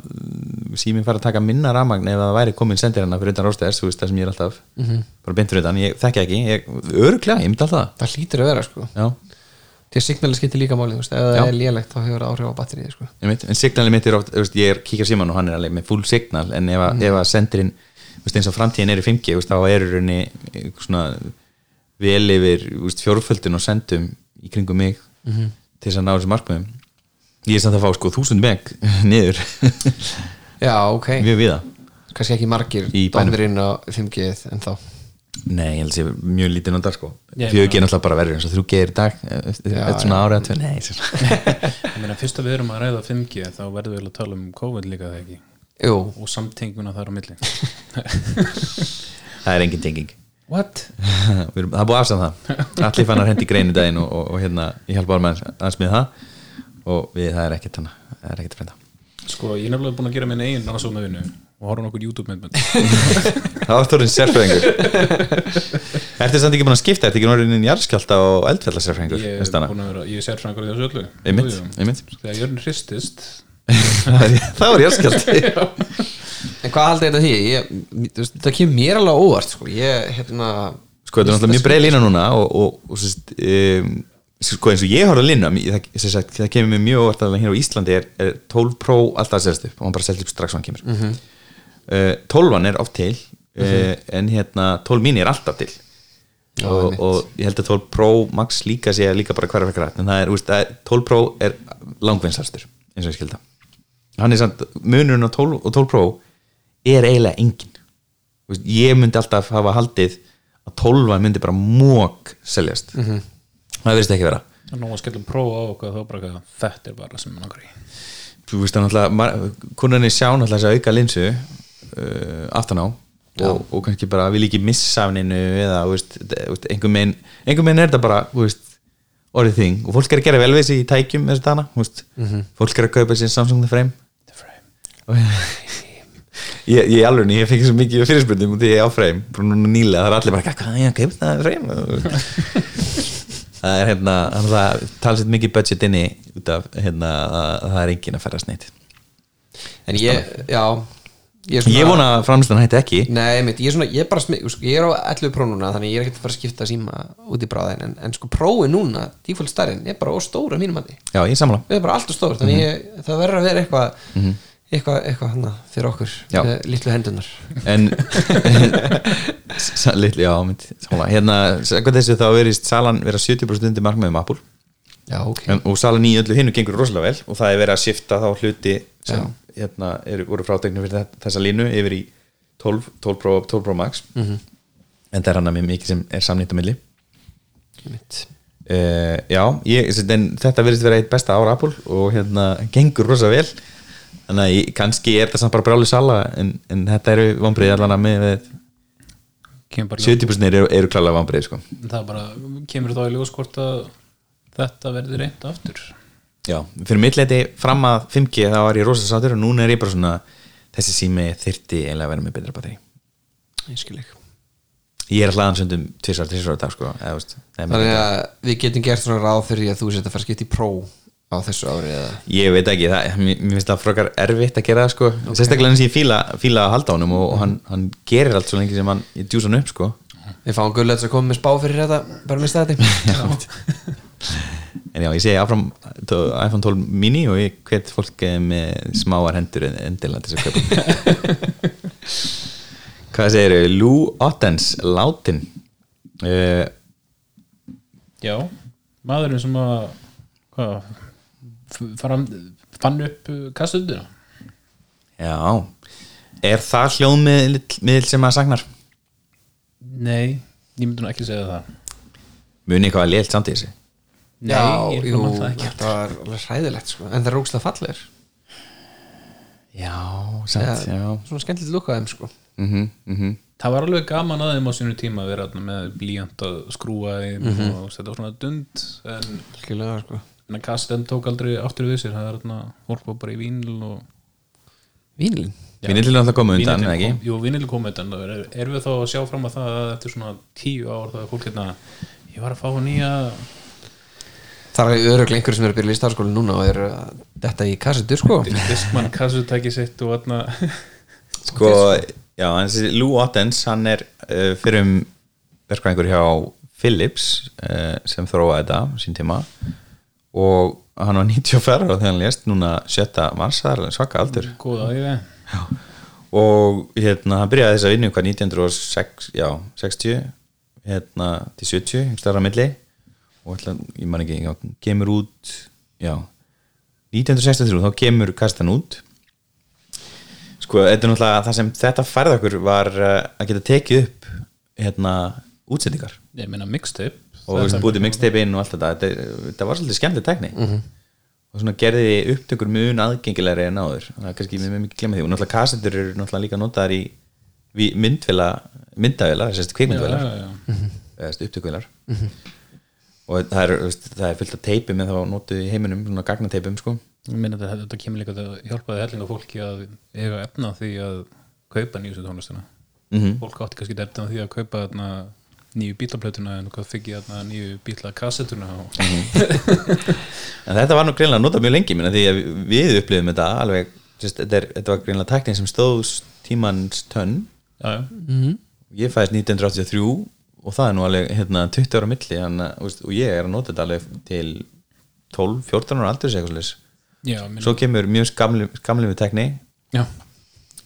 síminn fara að taka minna rafmagn ef það væri komin sendir hana fyrir utan rástæðis þú veist það sem ég er alltaf bara beint fyrir utan, ég þekki ekki. Ég, öruglega, ég myndi alltaf Það. Hlýtur að vera sko. Já, Því að signali skiptir líka máli, ef það er lélegt þá hefur það áhrif á batteríið sko. En signalið mitt er oft veist, ég er kíkja síman og hann er alveg með full signal en ef, mm. ef að sendirinn eins og framtíðin er í 5G þú veist, þá er rauninni svona vel yfir þú veist, fjórföldin og sendum í kringum mig til þess að ná þessu markmiðum. Ég er samt að fá sko þúsund meg niður. Já, ok, mjög viða kannski ekki margir Í bænum. dómir inn á 5G en þá. Nei, ég held að sé mjög lítið notað sko. Já, fjögur er náttúrulega bara verður eins og þrjú geir í dag. Eftir svona árið að tvö. Nei, ég meina fyrst að við erum að ræða 5G þá verðum við að tala um COVID líka það ekki? Jú, og samtenguna þar á milli. Það er engin tenging what? Það er búið afsæðan það. Allir fannar hendi greinu daginn og, og, og hérna ég hjálpa árum aðeins aðeins með það. Og við, það er ekkert hana, það er ekkert frenda sko, ég er nefnilega búin að gera minn eigin rannsókn vinnu og horfa nokkur YouTube myndbönd það var þorðin sérfræðingur. Ertu samt ekki búin að skipta, ertu ekki orðin jarðskjálta og eldfjalla sérfræðingur ég er búin að vera, ég er sérfræðingur í þessu öllu. Einmitt, Jú, jú. einmitt. þegar jörn hristist það var jarðskjálti En hvað haldið þetta því? Ég, það kemur mér alveg óvart sko. Ég, hérna sko þetta er náttúrulega mjög breið lína núna og, og, og sérst, um, sko eins og ég horfði að lína það, sagt, það kemur mér mjög óvart að hér á Íslandi er, er 12 Pro alltaf selst upp og hann bara selst upp strax og hann kemur mm -hmm. uh, 12 er oft til uh, en hérna 12 mini er alltaf til og, einmitt. og ég held að 12 Pro Max líka sé líka bara hverja fyrir en það er, úst, það er 12 Pro er langvinnsastur eins og ég skilda hann er samt, munurinn á 12 og 12 Pro er eiginlega engin. Þú veist, ég myndi alltaf hafa haldið að 12 myndi bara mók seljast. -hmm. það verðist ekki vera. Nú að skellum prófa á okkur þá bara eitthvað, þetta er bara sem mann okkur í. Þú veist það náttúrulega kunnarnir sjá náttúrulega þess að auka linsu uh, aftan á og, og kannski bara vil ekki missa af neinu eða þú veist, einhver megin einhver megin er þetta bara þú veist, orðið þing. Og fólk er að gera vel við sig í tækjum þessu dana, þú veist, fólk er að kaupa sér Samsung The Frame. Og ég, ég alveg ég fengi svo mikið fyrirspurning út í ég á Frame bara núna nýlega, það er allir bara hvað er ég að kaupa það Frame? Það er hérna það talsett mikið budget inni út af hérna að það er engin að ferðast neitt. En ég, já Ég, er svona, ég vona að framstöðan hætti ekki. Nei, mitt, ég er svona, ég er bara sko, ég er á 11 pró núna þannig ég er ekkert að fara að skipta síma út í bráðin en, en sko prófi núna, default stærðin er bara óstóra mínum að því já, ég samla við erum bara alltaf stór, þannig ég, það verður að vera eitthvað eitthvað, eitthvað hana fyrir okkur Já. með litlu hendunar en litlu, já, mynd, hérna, hvað þessu þá verist salan vera 70% undir markmiðum Apple. Já, ok. En, og salan í öllu hinnu gengur rosalega vel og það er verið að shifta þá hluti sem hérna, eru, voru fráteknir fyrir þessa línu yfir í 12, 12, Pro, 12 Pro Max. -hmm. en það er hann að mér mikið sem er samnýtt á milli. Mitt. uh, já, ég, en þetta verðist vera eitt besta ára Apple og hérna gengur rosa vel þannig að ég, kannski er þetta samt bara brjálu sala en, en þetta eru vombriði allan að með við kemur bara 70% eru, eru klálega vombriði sko. það bara kemur þá í ljós hvort að þetta verði reynd aftur? Já, fyrir mitt leiti fram að 5G þá var ég rosa sátur og núna er ég bara svona þessi sími þyrti eiginlega að vera með betra batteri. Ég skil ekki. Ég er að hlaðan söndum tvisar, tvisar á dag sko, eða, veist, það er að við getum gert svona ráð fyrir að þú setja að fara að skipta í pró á þessu ári eða? Ég veit ekki, það, mér, mér finnst það frákar erfitt að gera það sko, sérstaklega eins og ég fíla, fíla að halda honum og, og hann, hann gerir allt svo lengi sem hann ég djúsa hann upp sko. Við fáum gullets að koma með spá fyrir þetta bara mista þetta. En já, ég segi áfram tó- iPhone 12 mini og ég hvet fólk eh, með smáar hendur en- endilega til þess að köpa hvað segir þau? Lou Ottens, látin. Uh, já, maðurinn sem að hvað f- fara, fann upp kastundina já. Er það hljóðmiðl sem að sagnar? nei, ég myndi nú ekki segja það. Muni eitthvað að lélt samt í þessi nei, Já, ég jú, man það ekki. þetta var alveg hræðilegt sko. en það er rókslega fallir já, samt, já Svona skemmtilegt lukka þeim sko. Mhm, mhm. Það var alveg gaman að þeim á sínu tíma að vera með blíjant að skrúa þeim og setja á svona dund en, það sko en að kasten tók aldrei aftur við sér. Það er þarna fólk var bara í vínil og Vínilin Vinillin er alltaf komið undan, eða ekki? kom, jú, vinil kom undan. Er, erum við þá að sjá fram að það að eftir svona tíu ár það er fólk hérna ég var að fá nýja Það er öruglega einhverjum sem er að byrja í starfskóli núna og er að detta í kassetur sko. Diskmann kassutæki sitt og þarna Sko, já, þessi Lou Ottens hann er uh, fyrir um verkvæðingur hjá Philips uh, sem þróaði þetta sín tíma og hann var 94 ára þegar hann lést núna 7. mars, það er alveg svaka aldur. Góða æfi og hérna, hann byrjaði þess að vinna hvað 1906, já, 60 hérna, til 70 einhvers staðar á milli. Og ætla, ég man ekki, já, kemur út já 1963, þá kemur kastan út. Sko, þetta er náttúrulega það sem þetta færði okkur var uh, að geta tekið upp hérna, útsendingar. Ég meina mixtape og bútið mixtape inn og allt þetta. Þetta, þetta var svolítið skemmtið tækni. Og svona gerði upptökur mun aðgengilegri en áður. Það er kannski með mikið glemma því. Og náttúrulega kassetur eru náttúrulega líka notaðar í myndavélar, þessi já, já. eða upptökvélar og það er, það er fullt af teipum en þá notuð í heiminum, svona gagnateipum sko. Ég meina þetta, þetta kemur líka að hjálpaði hellinga fólki að eiga efna því að kaupa nýjustu tónlistina. Mhm. fólk átti kannski efna því að kaupa þarna, nýju bílaplötuna en hvað fikk ég þarna nýju bílakassetuna og en þetta var nú greinlega notað mjög lengi minna því að við upplifum þetta alveg sérst, þetta, er, þetta var greinlega tæknin sem stóðst tímans tönn. Já, já, ég fæðist 1983 og það er nú alveg hérna, 20 ára milli að, þú veist, og ég er að nota þetta alveg til 12-14 ára já, minn, svo kemur mjög skamli, skamli við tekni já,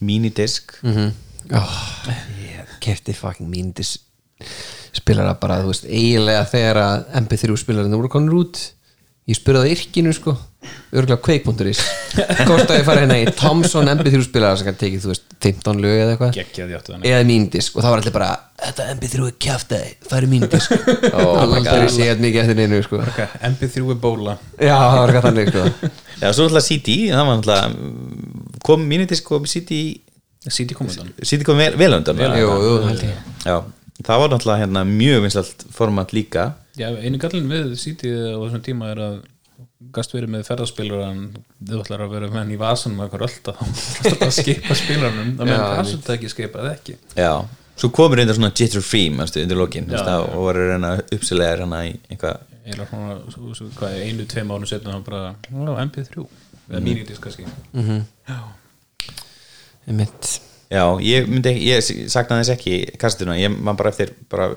minidisk. Mm oh, ég kefti fucking míndis spilara bara, þú veist, eiginlega þegar að MP3 spilarinn voru konur út ég spurði á yrkinu sko örgulega kveik.is hvort að ég fara hérna í Thomson MP3 spilara sem kann tekið, þú veist, 15 lög eða eitthvað. Eða míndisk og það var allir bara þetta MP3 er kjaftaði, færi míndisk og aldrei séð mikið eftir neinu sko. MP3 er bóla. Já, það var eitthvað þannig sko. Já, svo alltaf CD, það var alltaf kom minidisk kom CD CD kom vel, vel undan. Jú, jú, held ég. Já, það var náttúrulega hérna mjög vinsalt format líka. Já, einu gallin við CD á þessum tíma er að gast verið með ferðarspilur en þau ætlar að vera með hann í vasanum með eitthvað ölda þá. Ætlar það að skipa spilarnum það meðan ekki skipaði ekki? Já, svo komur reynda svona jitter free manstu, undir lokin Já, já, og voru reyna uppsilega hérna í eitthvað eða svona, svo, svo, hvað, einu, tveim mánu setna hann bara, já, MP3 eða mínidis kannski. Já, mitt Já, ég myndi ég saknaði þess ekki kastuna, ég man bara eftir bara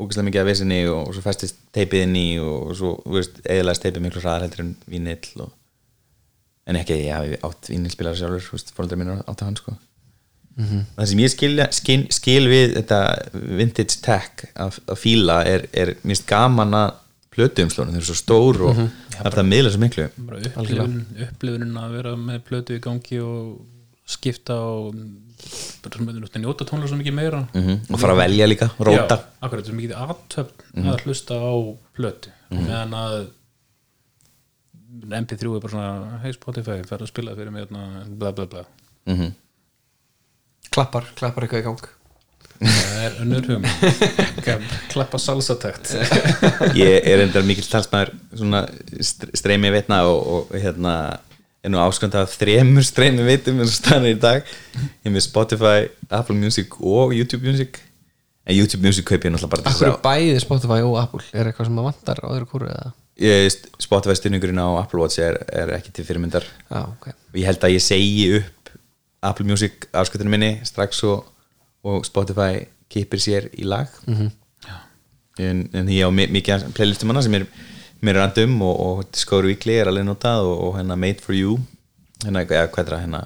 úkislega mikið af vesinni og, og svo festist teipið inn í og svo, þú veist, eðalæst teipið miklu hraðar heldur en vínill og en ekki, að ég hafi átt vínillspilar sjálfur, þú veist, fóröldar mínu áttu hann sko. Það sem ég skil, skil, skil við þetta vintage tech að, að fíla er, er mist gaman að plötuumslónu, þau eru svo stór og það er það að miðla svo miklu. Bara upplifun, upplifunin að vera með plötu í gangi og skipta og njóta tónlega svo mikið meira. Mm og fara að velja líka, róta. Já, akkurat, er mikið aðtöfn að hlusta á plötu. Meðan að MP3 er bara svona hey Spotify, fer að spila fyrir mig hérna, bla bla bla. Mm klappar, klappar eitthvað í gang. Það er önnur hugum klappa salsatækt ég er endar mikill talsmaður svona st- streymi veitna og, og hérna er nú áskönda af þremur streymi veitum eins og staðan er í dag. Ég með Spotify, Apple Music og YouTube Music. En YouTube Music kaup ég náttúrulega bara til Akkur þess er bæði Spotify og Apple? Er eitthvað sem að vantar á þeirra kúru eða? að Spotify styrningurinn á Apple Watch er, er ekki til fyrirmyndar. Já, ok. Og ég held að ég segi upp Apple Music afskötunum minni strax og, og Spotify kipir sér í lag. -hmm. en, en ég á mi- mikið af playlistum hana sem er mér er randum og, og Discover Weekly er alveg notað og, og hérna Made for You. Hérna, eða hvað er það hérna?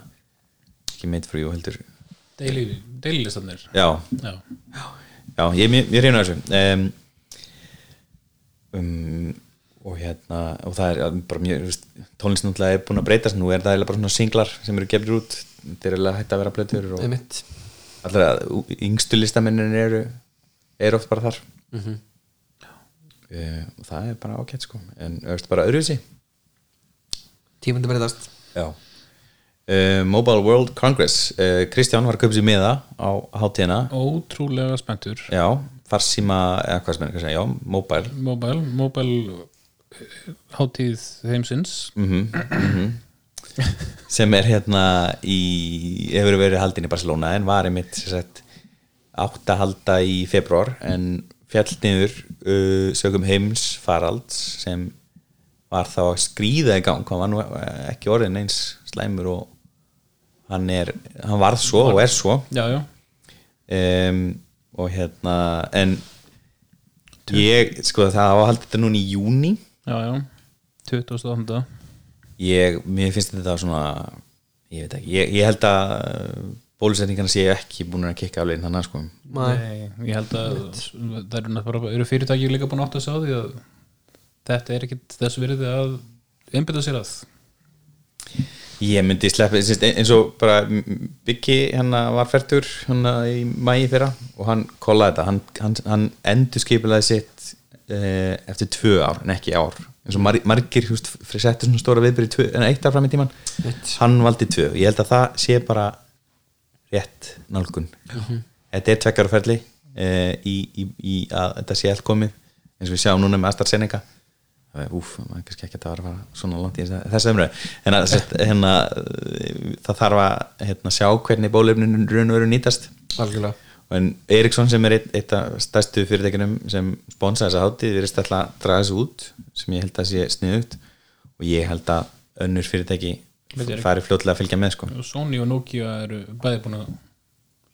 Ekki Made for You heldur. Daily, daily listanir. Já, já, já ég, ég, ég reyna þessu. Um, um, og hérna og það er bara mjög náttúrulega er búin að breytast nú er það eiginlega bara svona singlar sem eru gefnir út. Þetta er eiginlega hægt að vera blötur og Einmitt. allra yngstu listamennin eru er oft bara þar. Mhm. Uh, og það er bara ágætt sko. En auðvitað bara öðruvísi. Tímandi breytast. Já. Uh, Mobile World Congress. Uh, Kristján var að köpa sér miða á hátíðina. Ótrúlega spenntur. Já, farsíma eða hvað sem er já, mobile. Mobile, mobile hátíð heimsins. Sem er hérna í, hefur verið haldin í Barcelona en var einmitt sem sagt, átt að halda í februar en fjall niður uh, sögum heims faralds sem var þá að skrýða í gang. Hann var nú ekki orðin eins slæmur og hann er hann varð svo og er svo. Já, já, um, og hérna en ég, sko það á að halda þetta núna í júni já, já. 28. ég, mér finnst þetta svona ég veit ekki, ég, ég held að bólusetningarna séu ekki búin að kikka aflegin þannig sko. Nei, ég held að það eru, náttúrulega- eru fyrirtæki líka búin að átta sig á því að þetta er ekkit þess virði að einbytta sér að. Ég myndi sleppa, sérst, eins og bara Byggi hérna var færtur hérna í mæi fyrra og hann kollaði þetta, hann, hann, hann endur skipilaði sitt eh, eftir tvö ár en ekki ár. Eins og mar, margir settur svona stóra viðbyrði en eitt ár fram í tíman hann valdi tvö, ég held að það sé bara rétt nálgun. Þetta er tvekkar ferli uh, í, í, í að þetta sé allt komið eins og við sjáum núna með AstraZeneca. Það er- úf, maður er kannski ekki að fara svona langt í þessa umræðu. En að, hérna, eh, það þarf að hérna, sjá hvernig bólefnin raun og veru nýtast. Algjörlega. En Eriksson sem er eitt, eitt af stærstu fyrirtækinum sem sponsa þessa hátíð erum alltaf að draga þessu út sem ég held að sé sniðugt. Og ég held að önnur fyrirtæki Ekki. fari fljótlega að fylgja með sko. Sony og Nokia eru bæði búin að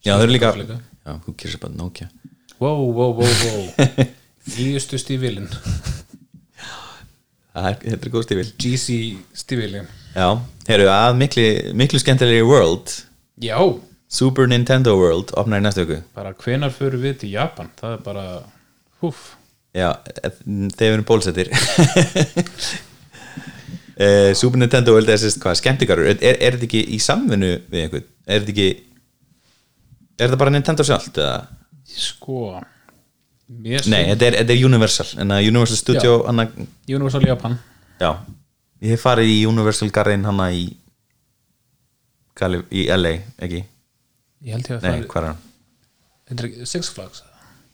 já þau eru líka já, who cares about Nokia? Wow, wow, wow, wow. Nýjustu stífilin það er, þetta er góð stífil. GC stífilin já, heyrðu að miklu, miklu skemmtilegri World. Já, Super Nintendo World opnar í næstu viku. Bara hvenar fyrir við til Japan? Það er bara, húf. Já, eh, þegar við erum bólsettir uh, Super Nintendo World er sérst hvað, skemmtikarur er, er, er þetta ekki í samvinnu við einhvern? Er þetta ekki er þetta bara Nintendo sjálft? Eða? sko mér Nei, þetta er, þetta er Universal en að Universal Studio hana, Universal Japan já, ég hef farið í Universal Garðin hana í Kali, í LA, ekki? ég held ég að Nei, fara hvað er hann? þetta er ekki Six Flags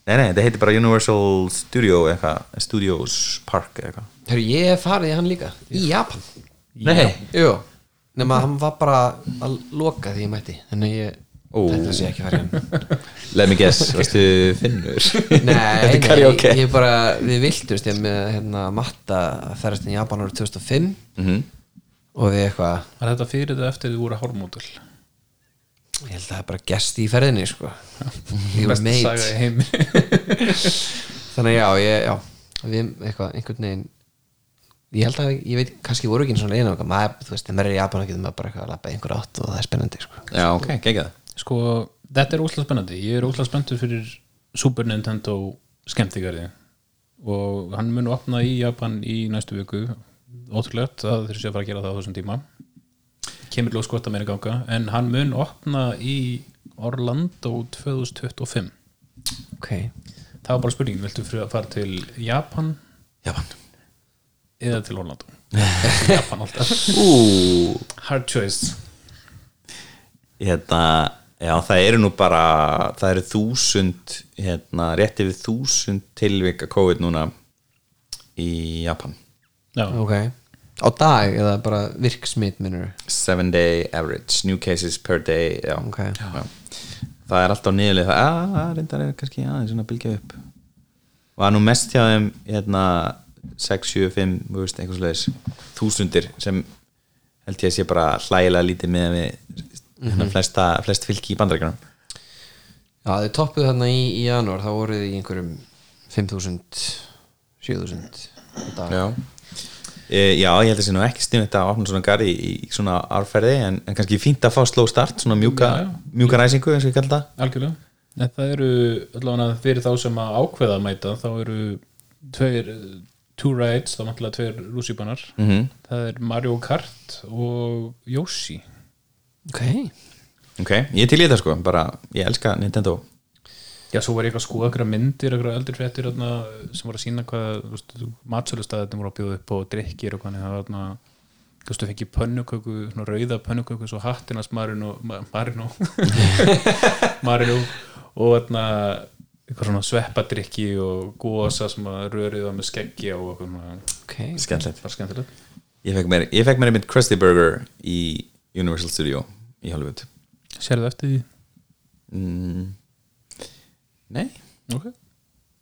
Nei, nei, þetta heitir bara Universal Studio eitthvað, Studios Park eitthvað Herru, ég hef farið í hann líka í Japan. Nei, Jú, nema hann var bara að loka því ég mætti þannig ég Ó. þetta sé ekki farið hann. Let me guess, varstu finnur? Nei, Þetta er nei, karaoke. ég bara við viltumst ég með hérna matta að ferast í Japan árið 2005 Mhm. og við eitthvað var þetta fyrir þetta eftir þið voru hármódul ég held að það er bara gest í ferðinni sko. Ég var besta meit saga í heimi. Þannig að já, ég, já. Við eitthvað, einhvern veginn ég held að, ég veit, kannski voru ekki svona einu okkar, maður, þú veist, þegar maður er í Japan getur maður bara eitthvað að lappa einhver átt og það er spennandi sko. Já, ok, geggjað. Sko, þetta er úslega spennandi. Ég er úslega spenntur fyrir Super Nintendo skemmtigarði. Og hann mun opna í Japan í næstu viku. Ótrúlegt að þeir séu að fara að gera það á þessum tíma. Kemur lóks gott að meira ganga. En hann mun opna í Orlando 2025 ok, það var bara spurningin, viltu að fara til Japan? Japan eða til Orlando. Japan alltaf. Ú, hard choice. Hérna Já, það eru nú bara það eru þúsund hérna, rétt yfir þúsund tilvika COVID núna í Japan. Já, ok. Á dag eða bara virksmit minnur seven day average, new cases per day já. Ok. Já. það er alltaf niðurlega það, að, að reyndar er kannski aðeins svona að bylgja upp. Var nú mest hjá þeim hérna 6, 7, 5, þú veist, einhvers leðis þúsundir sem held ég að sé bara hlægilega lítið með við hérna flesta, flest fylki í bandarækjunum já, þið toppuð þarna í, í janúar þá voruð þið í einhverjum 5.000 7.000 á dag. Já. E, Já, ég held að sé nú ekki sniðvægt að opna svona garði í, í svona árferði en, en kannski fínt að fá slow start svona mjúka, Já, já. mjúka ræsingu eins og ég kallar það. Algjörlega. En það eru allavega fyrir þá sem að ákveða að mæta þá eru tveir two rides, þá mannlega tveir rússibanar mm -hmm. það er Mario Kart og Yoshi. Ok, Ok, ég til í þetta sko, bara ég elska Nintendo. Já, svo var ég að skoða eitthvað myndir eitthvað eldur fréttir þarna, sem voru að sína hvað matsölustæðin voru að bjóða upp og drikkir og hvernig það var þarna þú veist, þú fengi pönnuköku, svona rauða pönnuköku svo hattinast Marino Ma- Marino. Marino. Og þarna eitthvað svona sveppadrykki og gósa sem að rörið var með skeggi og eitthvað svona. Ok. Skemmtilegt. Var skemmtilegt. Ég fekk mér, ég fekk mér einmitt Krusty Burger í Universal Studio í Hollywood. Sérðu eftir því? mm. Nei, Ok.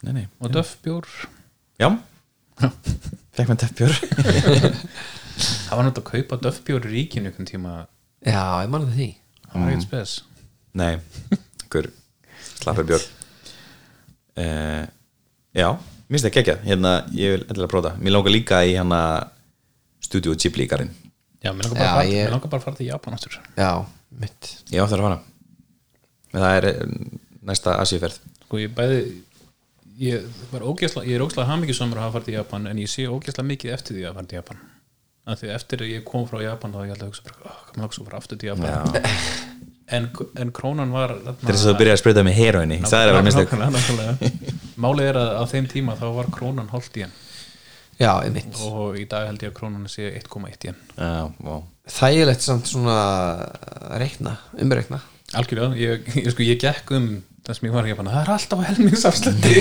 Nei, nei. Og döffbjór. Já, fekk mér tefbjör Það var náttúrulega að kaupa döffbjór í ríkinu einhvern tíma. Já, ég manna því. Það var ekkert spes. Nei, hver slappur björn uh, Já, minnst það geggjað. Hérna, ég vil endilega prófa það. Mér langar líka í hérna Studio Ghibli garinn Já, mér langar bara, ég- mér langar bara að fara til Japan aftur. Já, mitt. Ég áttur að fara. Men það er eh, næsta Asíuferð Sko ég bæði Ég, var ógeðsla, ég er ógeðslega hamingisamur að hafa farið til Japan en ég sé ógeðslega mikið eftir því að fara til Japan. Af því eftir að ég kom frá Japan þá ég alltaf að hugsa bara, oh, kannan að fara aftur til Japan en, en krónan var Það er þess að þú byrjar að spreyta með heroinni Það er að vera mistök Málið er að á þeim tíma þá var krónan hálft í henn já, og í dag held ég að krónan sé 1,1 í henn Já, vá. Þægilegt samt svona reikna, umreikna. Algjörlega, ég, ég, sko, ég gekk um það sem ég var ekki að fanna, það er alltaf á helmingsafslætti.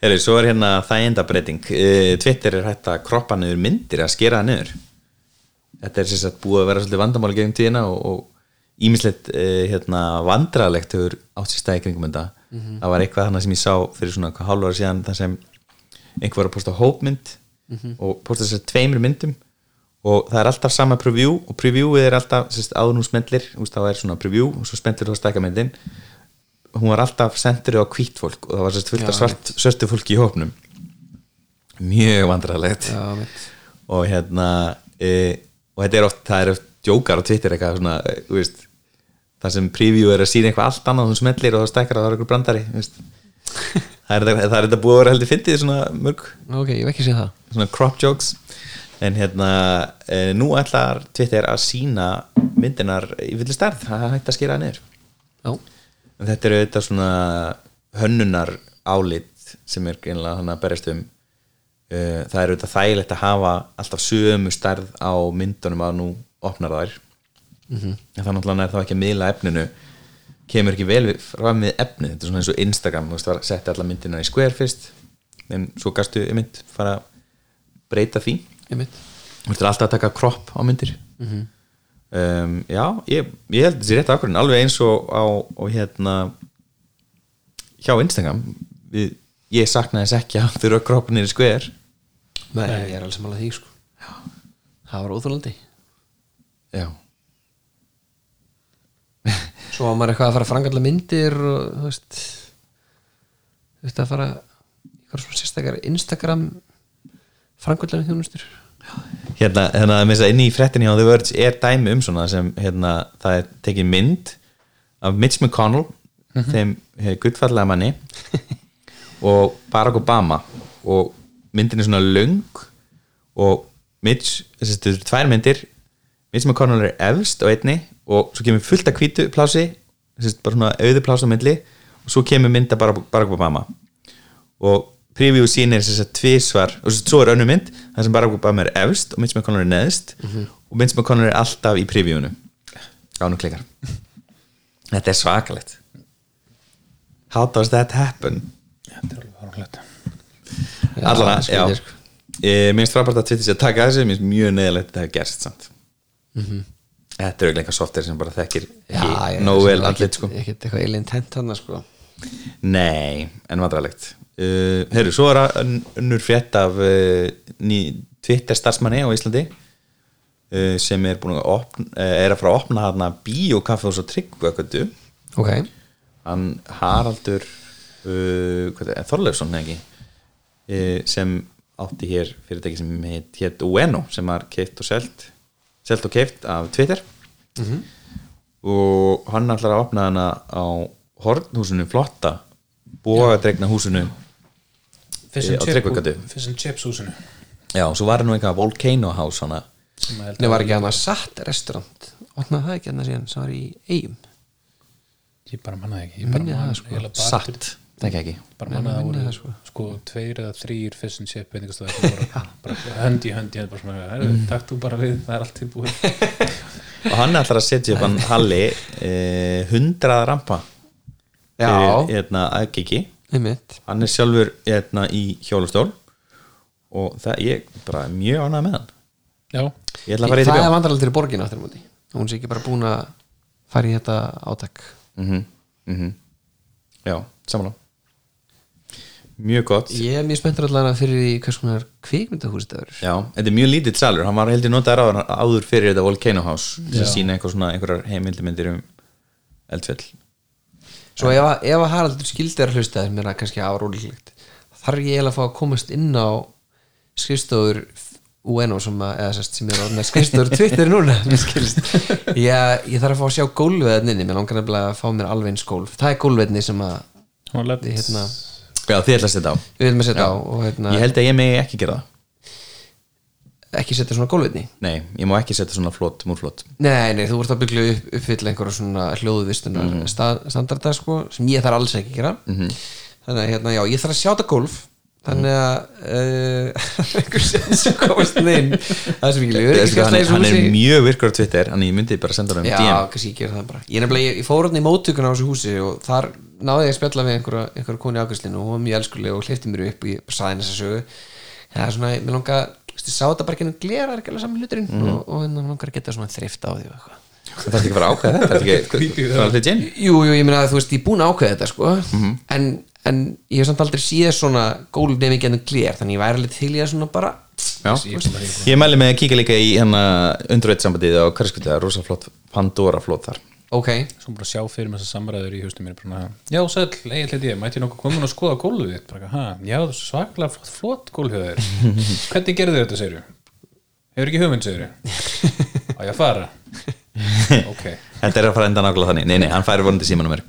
Heri, svo er hérna þægindabreiting uh, Twitter er hægt að kroppa niður myndir að skera það niður þetta er sagt búið að vera svolítið vandamáli gegn tíðina og ímislegt uh, hérna, vandralegt hefur átt sér stæði kringum þetta. Það var eitthvað þannig sem ég sá fyrir svona hvað hálfara síðan þar sem einhver var að posta hópmynd og posta þessar tveimur myndum og það er alltaf sama preview og previewið er alltaf smellir úst, þá er svona preview og svo smellir þú að stækka myndin. Hún var alltaf sendur á hvít fólk og það var sérst fullt af svart svörstu fólki í hópnum. Mjög vandræðalegt. Já, og hérna e, og þetta er oft, það er oft djókar á Twitter eitthvað svona, e, þú veist það sem preview er að sína eitthvað allt annað þú smellir og þá stækkar að það er eitthvað brandari það er þetta- það búið að vera heldur fyndið svona mörg Ok, ég hef ekki séð það. svona crop jokes. En hérna e, nú ætlar Twitter að sína myndinar í fulli stærð. Það hægt að skera það niður. En þetta eru þetta svona hönnunar álit sem er greinlega hann að berjast um það er auðvitað þægilegt að hafa alltaf sömu stærð á myndunum að nú opnar þær. -hmm. en það náttúrulega er þá ekki að miðla efninu. Kemur ekki vel fram við efnið. Þetta er svona eins og Instagram. Þú veist, var að setja alla myndina í square fyrst en svo gastu mynd fara að breyta því. Þú veist alltaf að taka kropp á myndir. Um, já, ég, ég held þessi rétt ákvörðin alveg eins og á og hérna hjá Instagram. Við, ég saknaði þess ekki að þurfa kroppinir í skver Nei, ég er alveg samanlega því sko. Það var óþólandi já, Svo var maður eitthvað að fara að frangalla myndir og þú veist þú veist að fara eitthvað svona sérstakar Instagram frangallega þjónustur. Hérna, hérna með þess að inn í fréttinni á The Verge er dæmi um svona sem hérna, það er tekið mynd af Mitch McConnell þeim eh, guttfallega manni og Barack Obama og myndin er svona löng og Mitch, þetta eru tvær myndir Mitch McConnell er efst á einni og svo kemur fullt af hvítu plási bara svona auðu plási á myndli og svo kemur mynda Barack Barack Obama. Og preview sýnir þess að tvísvar og svo er önnur mynd þar sem Barack Obama er efst og Mitch McConnell er neðst og Mitch McConnell er alltaf í previewinu. Gánu klikkar. Þetta er svakalegt. How does that happen? Þetta er alveg farulegt allan að, já skrítið, sko. minnst frábært að Twitter sé að taka þessu minnst mjög neðalegt að þetta hefur gerst samt. Þetta er auðvitað eitthvað software sem bara þekkir ekki nógu vel allir sko. Ekkert eitthvað eilin tent hann sko. Nei, en vandrarlegt uh, Herru, svo er að önnur frétt af uh, ný Twitter starfsmanni á Íslandi uh, sem er búin að opna, uh, er að fara að opna hana bíókaffi og svo tryggvökkutu Ok, hann Haraldur uh, er, Þorleifsson ekki sem átti hér fyrirtæki sem heit, hétt Ueno sem var keift og selt selt og keift af Twitter. Og hann ætlar að opna hana á hornhúsinu flotta bógadregna húsinu Fish Á and, Tryggvagötu. Fish and Chips húsinu. Já, og svo var hann nú eitthvað Volcano House hana Nei, var ekki hann að satt restaurant? Opnaði það ekki hann að síðan sem var í eigum ég bara mannaði ekki ég bara Minni það, man- sko. satt, það ekki. Bara Nei, mannaði að minni voru það, sko. sko tveir eða þrýr Fish and Chip veitingastæðir sem voru bara hönd í hönd í hönd bara svona, herru, takk þú bara við, það er allt tilbúið. Og hann ætlar að setja upp hann Halli eh, 100 rampa Já. fyrir hérna, aðgiki Einmitt. Hann er sjálfur hérna, í hjólustól og það ég bara er mjög ánægð með hann. Já, ég ætla að fara í Það er bjó vandrarlega til borgin áttur múti Hún sé ekki bara búin að fara í þetta átak. Mm -hmm, já, samanlá mjög gott. Ég er mjög spenntur allan að fyrir í hvers konar kvikmyndahús þetta verður. Já, þetta er mjög lítill salur. Hann var heldur notaður áður, áður fyrir þetta Volcano House sem sína eitthvað svona einhverjar heimildimindir um eldfell Svo ef, ef að Haraldur skildi er að hlusta þér mér að kannski árólíklegt þarf ég eiginlega að fá að komast inn á skrifstofur UNO sem, að, eða, sest, sem er orðin að skrifstofur Twitter núna ég, ég þarf að fá að sjá gólfið þarna inni. Mér langar nefnilega að fá mér alveg eins gólf. Það er gólfveitni sem að hérna, já, þið ætla að setja á. Við viljum að setja á og hérna, ég held að ég megi ekki gera það. Ekki setja svona gólfveitni nei, ég má ekki setja svona flott, múrflott Nei, nei, þú ert að byggja upp, uppfylla einhverja svona hljóðvistunar mm. standarda sko, sem ég þarf alls ekki að gera. Mhm. þannig að hérna, já, ég þarf að sjá þetta golf þannig að einhver sem komast inn. Það er sem Veistu hvað, hann, er, er mjög virkur á Twitter en ég myndi bara senda hann um Já, DM ég það Ég, ég, fór hann í móttökuna á þessu húsi og þar náði ég að spjalla við einhverja, einhverja koni ákvæmslinu og hún var mjög elskuleg og hlifti mér upp og ég saði henni þessa sögu. Já, svona, mér langa, þú veist, ég sá þetta bara ekki að glera ekki alveg saman hluturinn Mhm. og, og henni langar að geta svona þrift á því og eitthvað. Það er ekki að ákveða þetta, þetta er ekki Það. er legit Jú, jú, ég meina að þú veist, ég er búin að ákveða þetta sko. Mhm. en, en ég hef samt aldrei séð svona gólf nefn ekki ennum gler þannig ég væri alveg til í að svona bara Já. Ég mæli með að kíka líka í hérna undröðt sambandið á er rosa flott Pandora flott þar. Ok, Svo bara sjá fyrir með þessar samræður í haustum mér bara, Já, sæll, eigin hliti ég, mætti ég nokkuð komin að skoða gólfið þitt? Já, það er svaklega flott, flott gólfið þér. Hvernig gerðu þetta, segir Hefur ekki hugmynd, segir Á ég að fara? Ok, Þetta er að fara enda nákvæmlega þannig. Nei, nei, hann færi vonandi símanúmer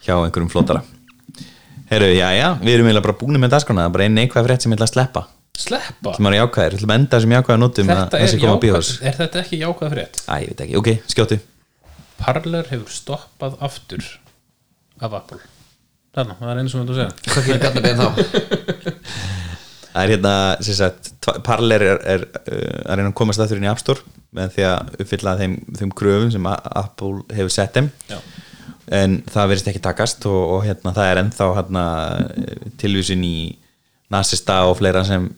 hjá einhverjum flottara Herru, já, já, við erum eiginlega bara búin með dagskrána það er bara einn neikvæð frétt sem ég ætla að sleppa. Sleppa? Sem er jákvæðir, við ætlum að enda þessum jákvæða notum að þessi koma jákvæð, er þetta ekki jákvæð frétt? Æ, ég veit ekki, ok, skjótu Parler hefur stoppað aftur af Apple. Þarna, það er eins og þetta að segja? Það er hérna, sem sagt, Parler er, er uh, að reyna að komast aftur inn í App Store með því að uppfylla þeim, þeim en það verðist ekki takast og, og hérna, það er ennþá hérna, tilvísin í nasista og fleira sem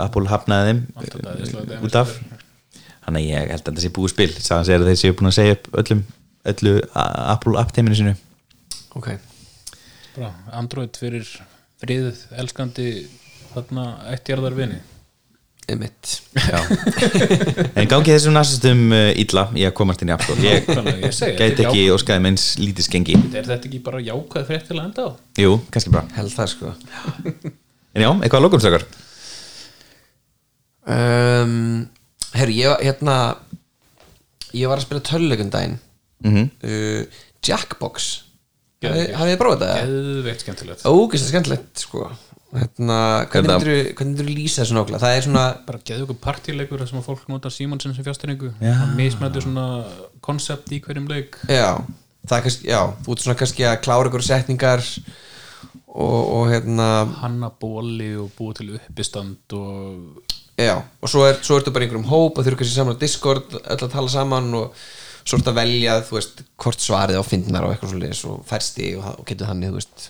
Apple hafnaði þeim dæmi út af. þannig að ég held að þetta sé búið spil segir að þeir séu búin að segja upp öllum öllu A- Apple app-teiminu sinu Ok, Bara, Android fyrir friðið, elskandi þarna ættjarðar vini. einmitt Já. En gangi þessum nasistum uh, illa í að komast inn í Store ég gæti ekki óskaði meins lítið skengi. Er þetta ekki bara jákvæð frétt til að enda á? Jú, kannski bara. Held það sko. En já, eitthvað að lókum stakar um, Herru, ég var hérna ég var að spila töluleikum daginn. Mm uh, Jackbox. Hafið þið prófað þetta? Geðveikt skemmtilegt. Ógæst skemmtilegt sko hérna, hvernig hvernig myndir lýsa þessu nákvæmlega það er svona, bara geðu ykkur partíleikur þar sem að fólk nota Simonsen sem fjárstyrningu Já. mismættu svona koncept í hverjum leik já það er kannski, já, þú ert svona kannski að klára ykkur setningar og, og hérna hanna bóli og búa til uppistand og já, og svo, er, svo ertu bara í einhverjum hóp og þau eru kannski saman á Discord öll að tala saman og svo ertu að velja þú veist, hvort svarið á fyndnar og eitthvað svo og færsti og, og getur þannig, þú veist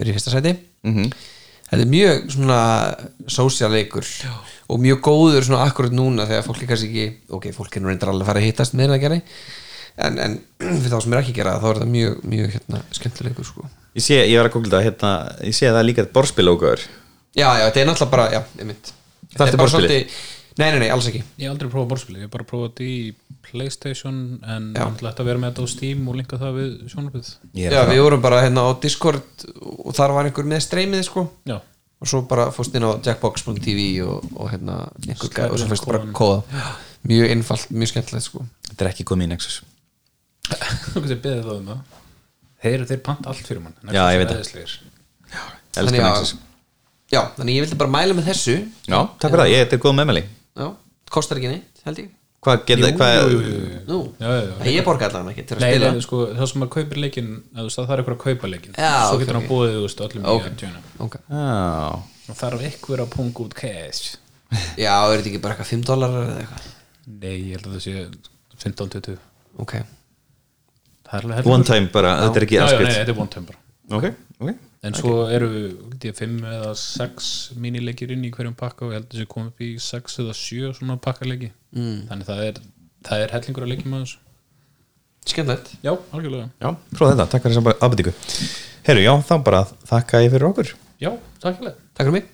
er í fyrsta sæti Mhm. Þetta er mjög svona sósjáleikur og mjög góður svona akkurat núna þegar fólk er kannski ekki ok, fólk er nú reyndar alveg að fara að hittast meira að gera en, en fyrir þá sem er ekki að gera það, þá er þetta mjög, mjög hérna, skemmtileikur sko. Ég sé, ég var að googla það hérna, ég sé að það er líka borspil ógöður já, já, þetta er náttúrulega bara, já, ég mynd Það ertu borðspilið? nei, nei, nei, alls ekki. Ég hef aldrei prófað borðspili, ég hef bara prófað þetta í Playstation en Já. að vera með þetta á Steam og linka það við sjónarbyrð já, að við vorum bara hérna á Discord og þar var einhver með streymið sko. Já, og svo bara fórst inn á jackbox.tv og, og hérna einhver gæð og svo fyrst bara kóða. Mjög einfalt, mjög skemmtilegt sko. Þetta er ekki komið í Nexus. Þú getur beðið það um það. Þeir, þeir panta allt fyrir mann. Já, ég veit það. Þannig að- Nexus. Já, þannig ég vildi bara mæla með þessu. Já, takk fyrir það, ég, þetta er góð meðmæli. Já, kostar ekki neitt, held ég Hvað getur, hvað Nú, Já, já, já. Nei, ég borga allan ekki til að spila. nei, sko, það sem maður kaupir leikinn eða þú veist, það þarf eitthvað að kaupa leikinn. Já, svo getur hann búið veist, öllum og þarf eitthvað að punga út cash. Já, er þetta ekki bara eitthvað 5 dólar eða eitthvað? Nei, ég held að það sé 15-20 Ok, Það er one time bara, þetta er ekki já, nei, þetta er one time bara. Ok, ok En svo eru við 5 eða 6 minileikir inn í hverjum pakka og ég held að þessi komið upp í 6 eða 7 svona pakkaleiki mm. Þannig það er, það er hellingur að leikja með þessu skemmtilegt. Já, algjörlega. Já, prófa þetta, takk fyrir þess að aðbyrtingu Herru, já, þá bara þakka ég fyrir okkur. Já, takk fyrir. Takk fyrir mig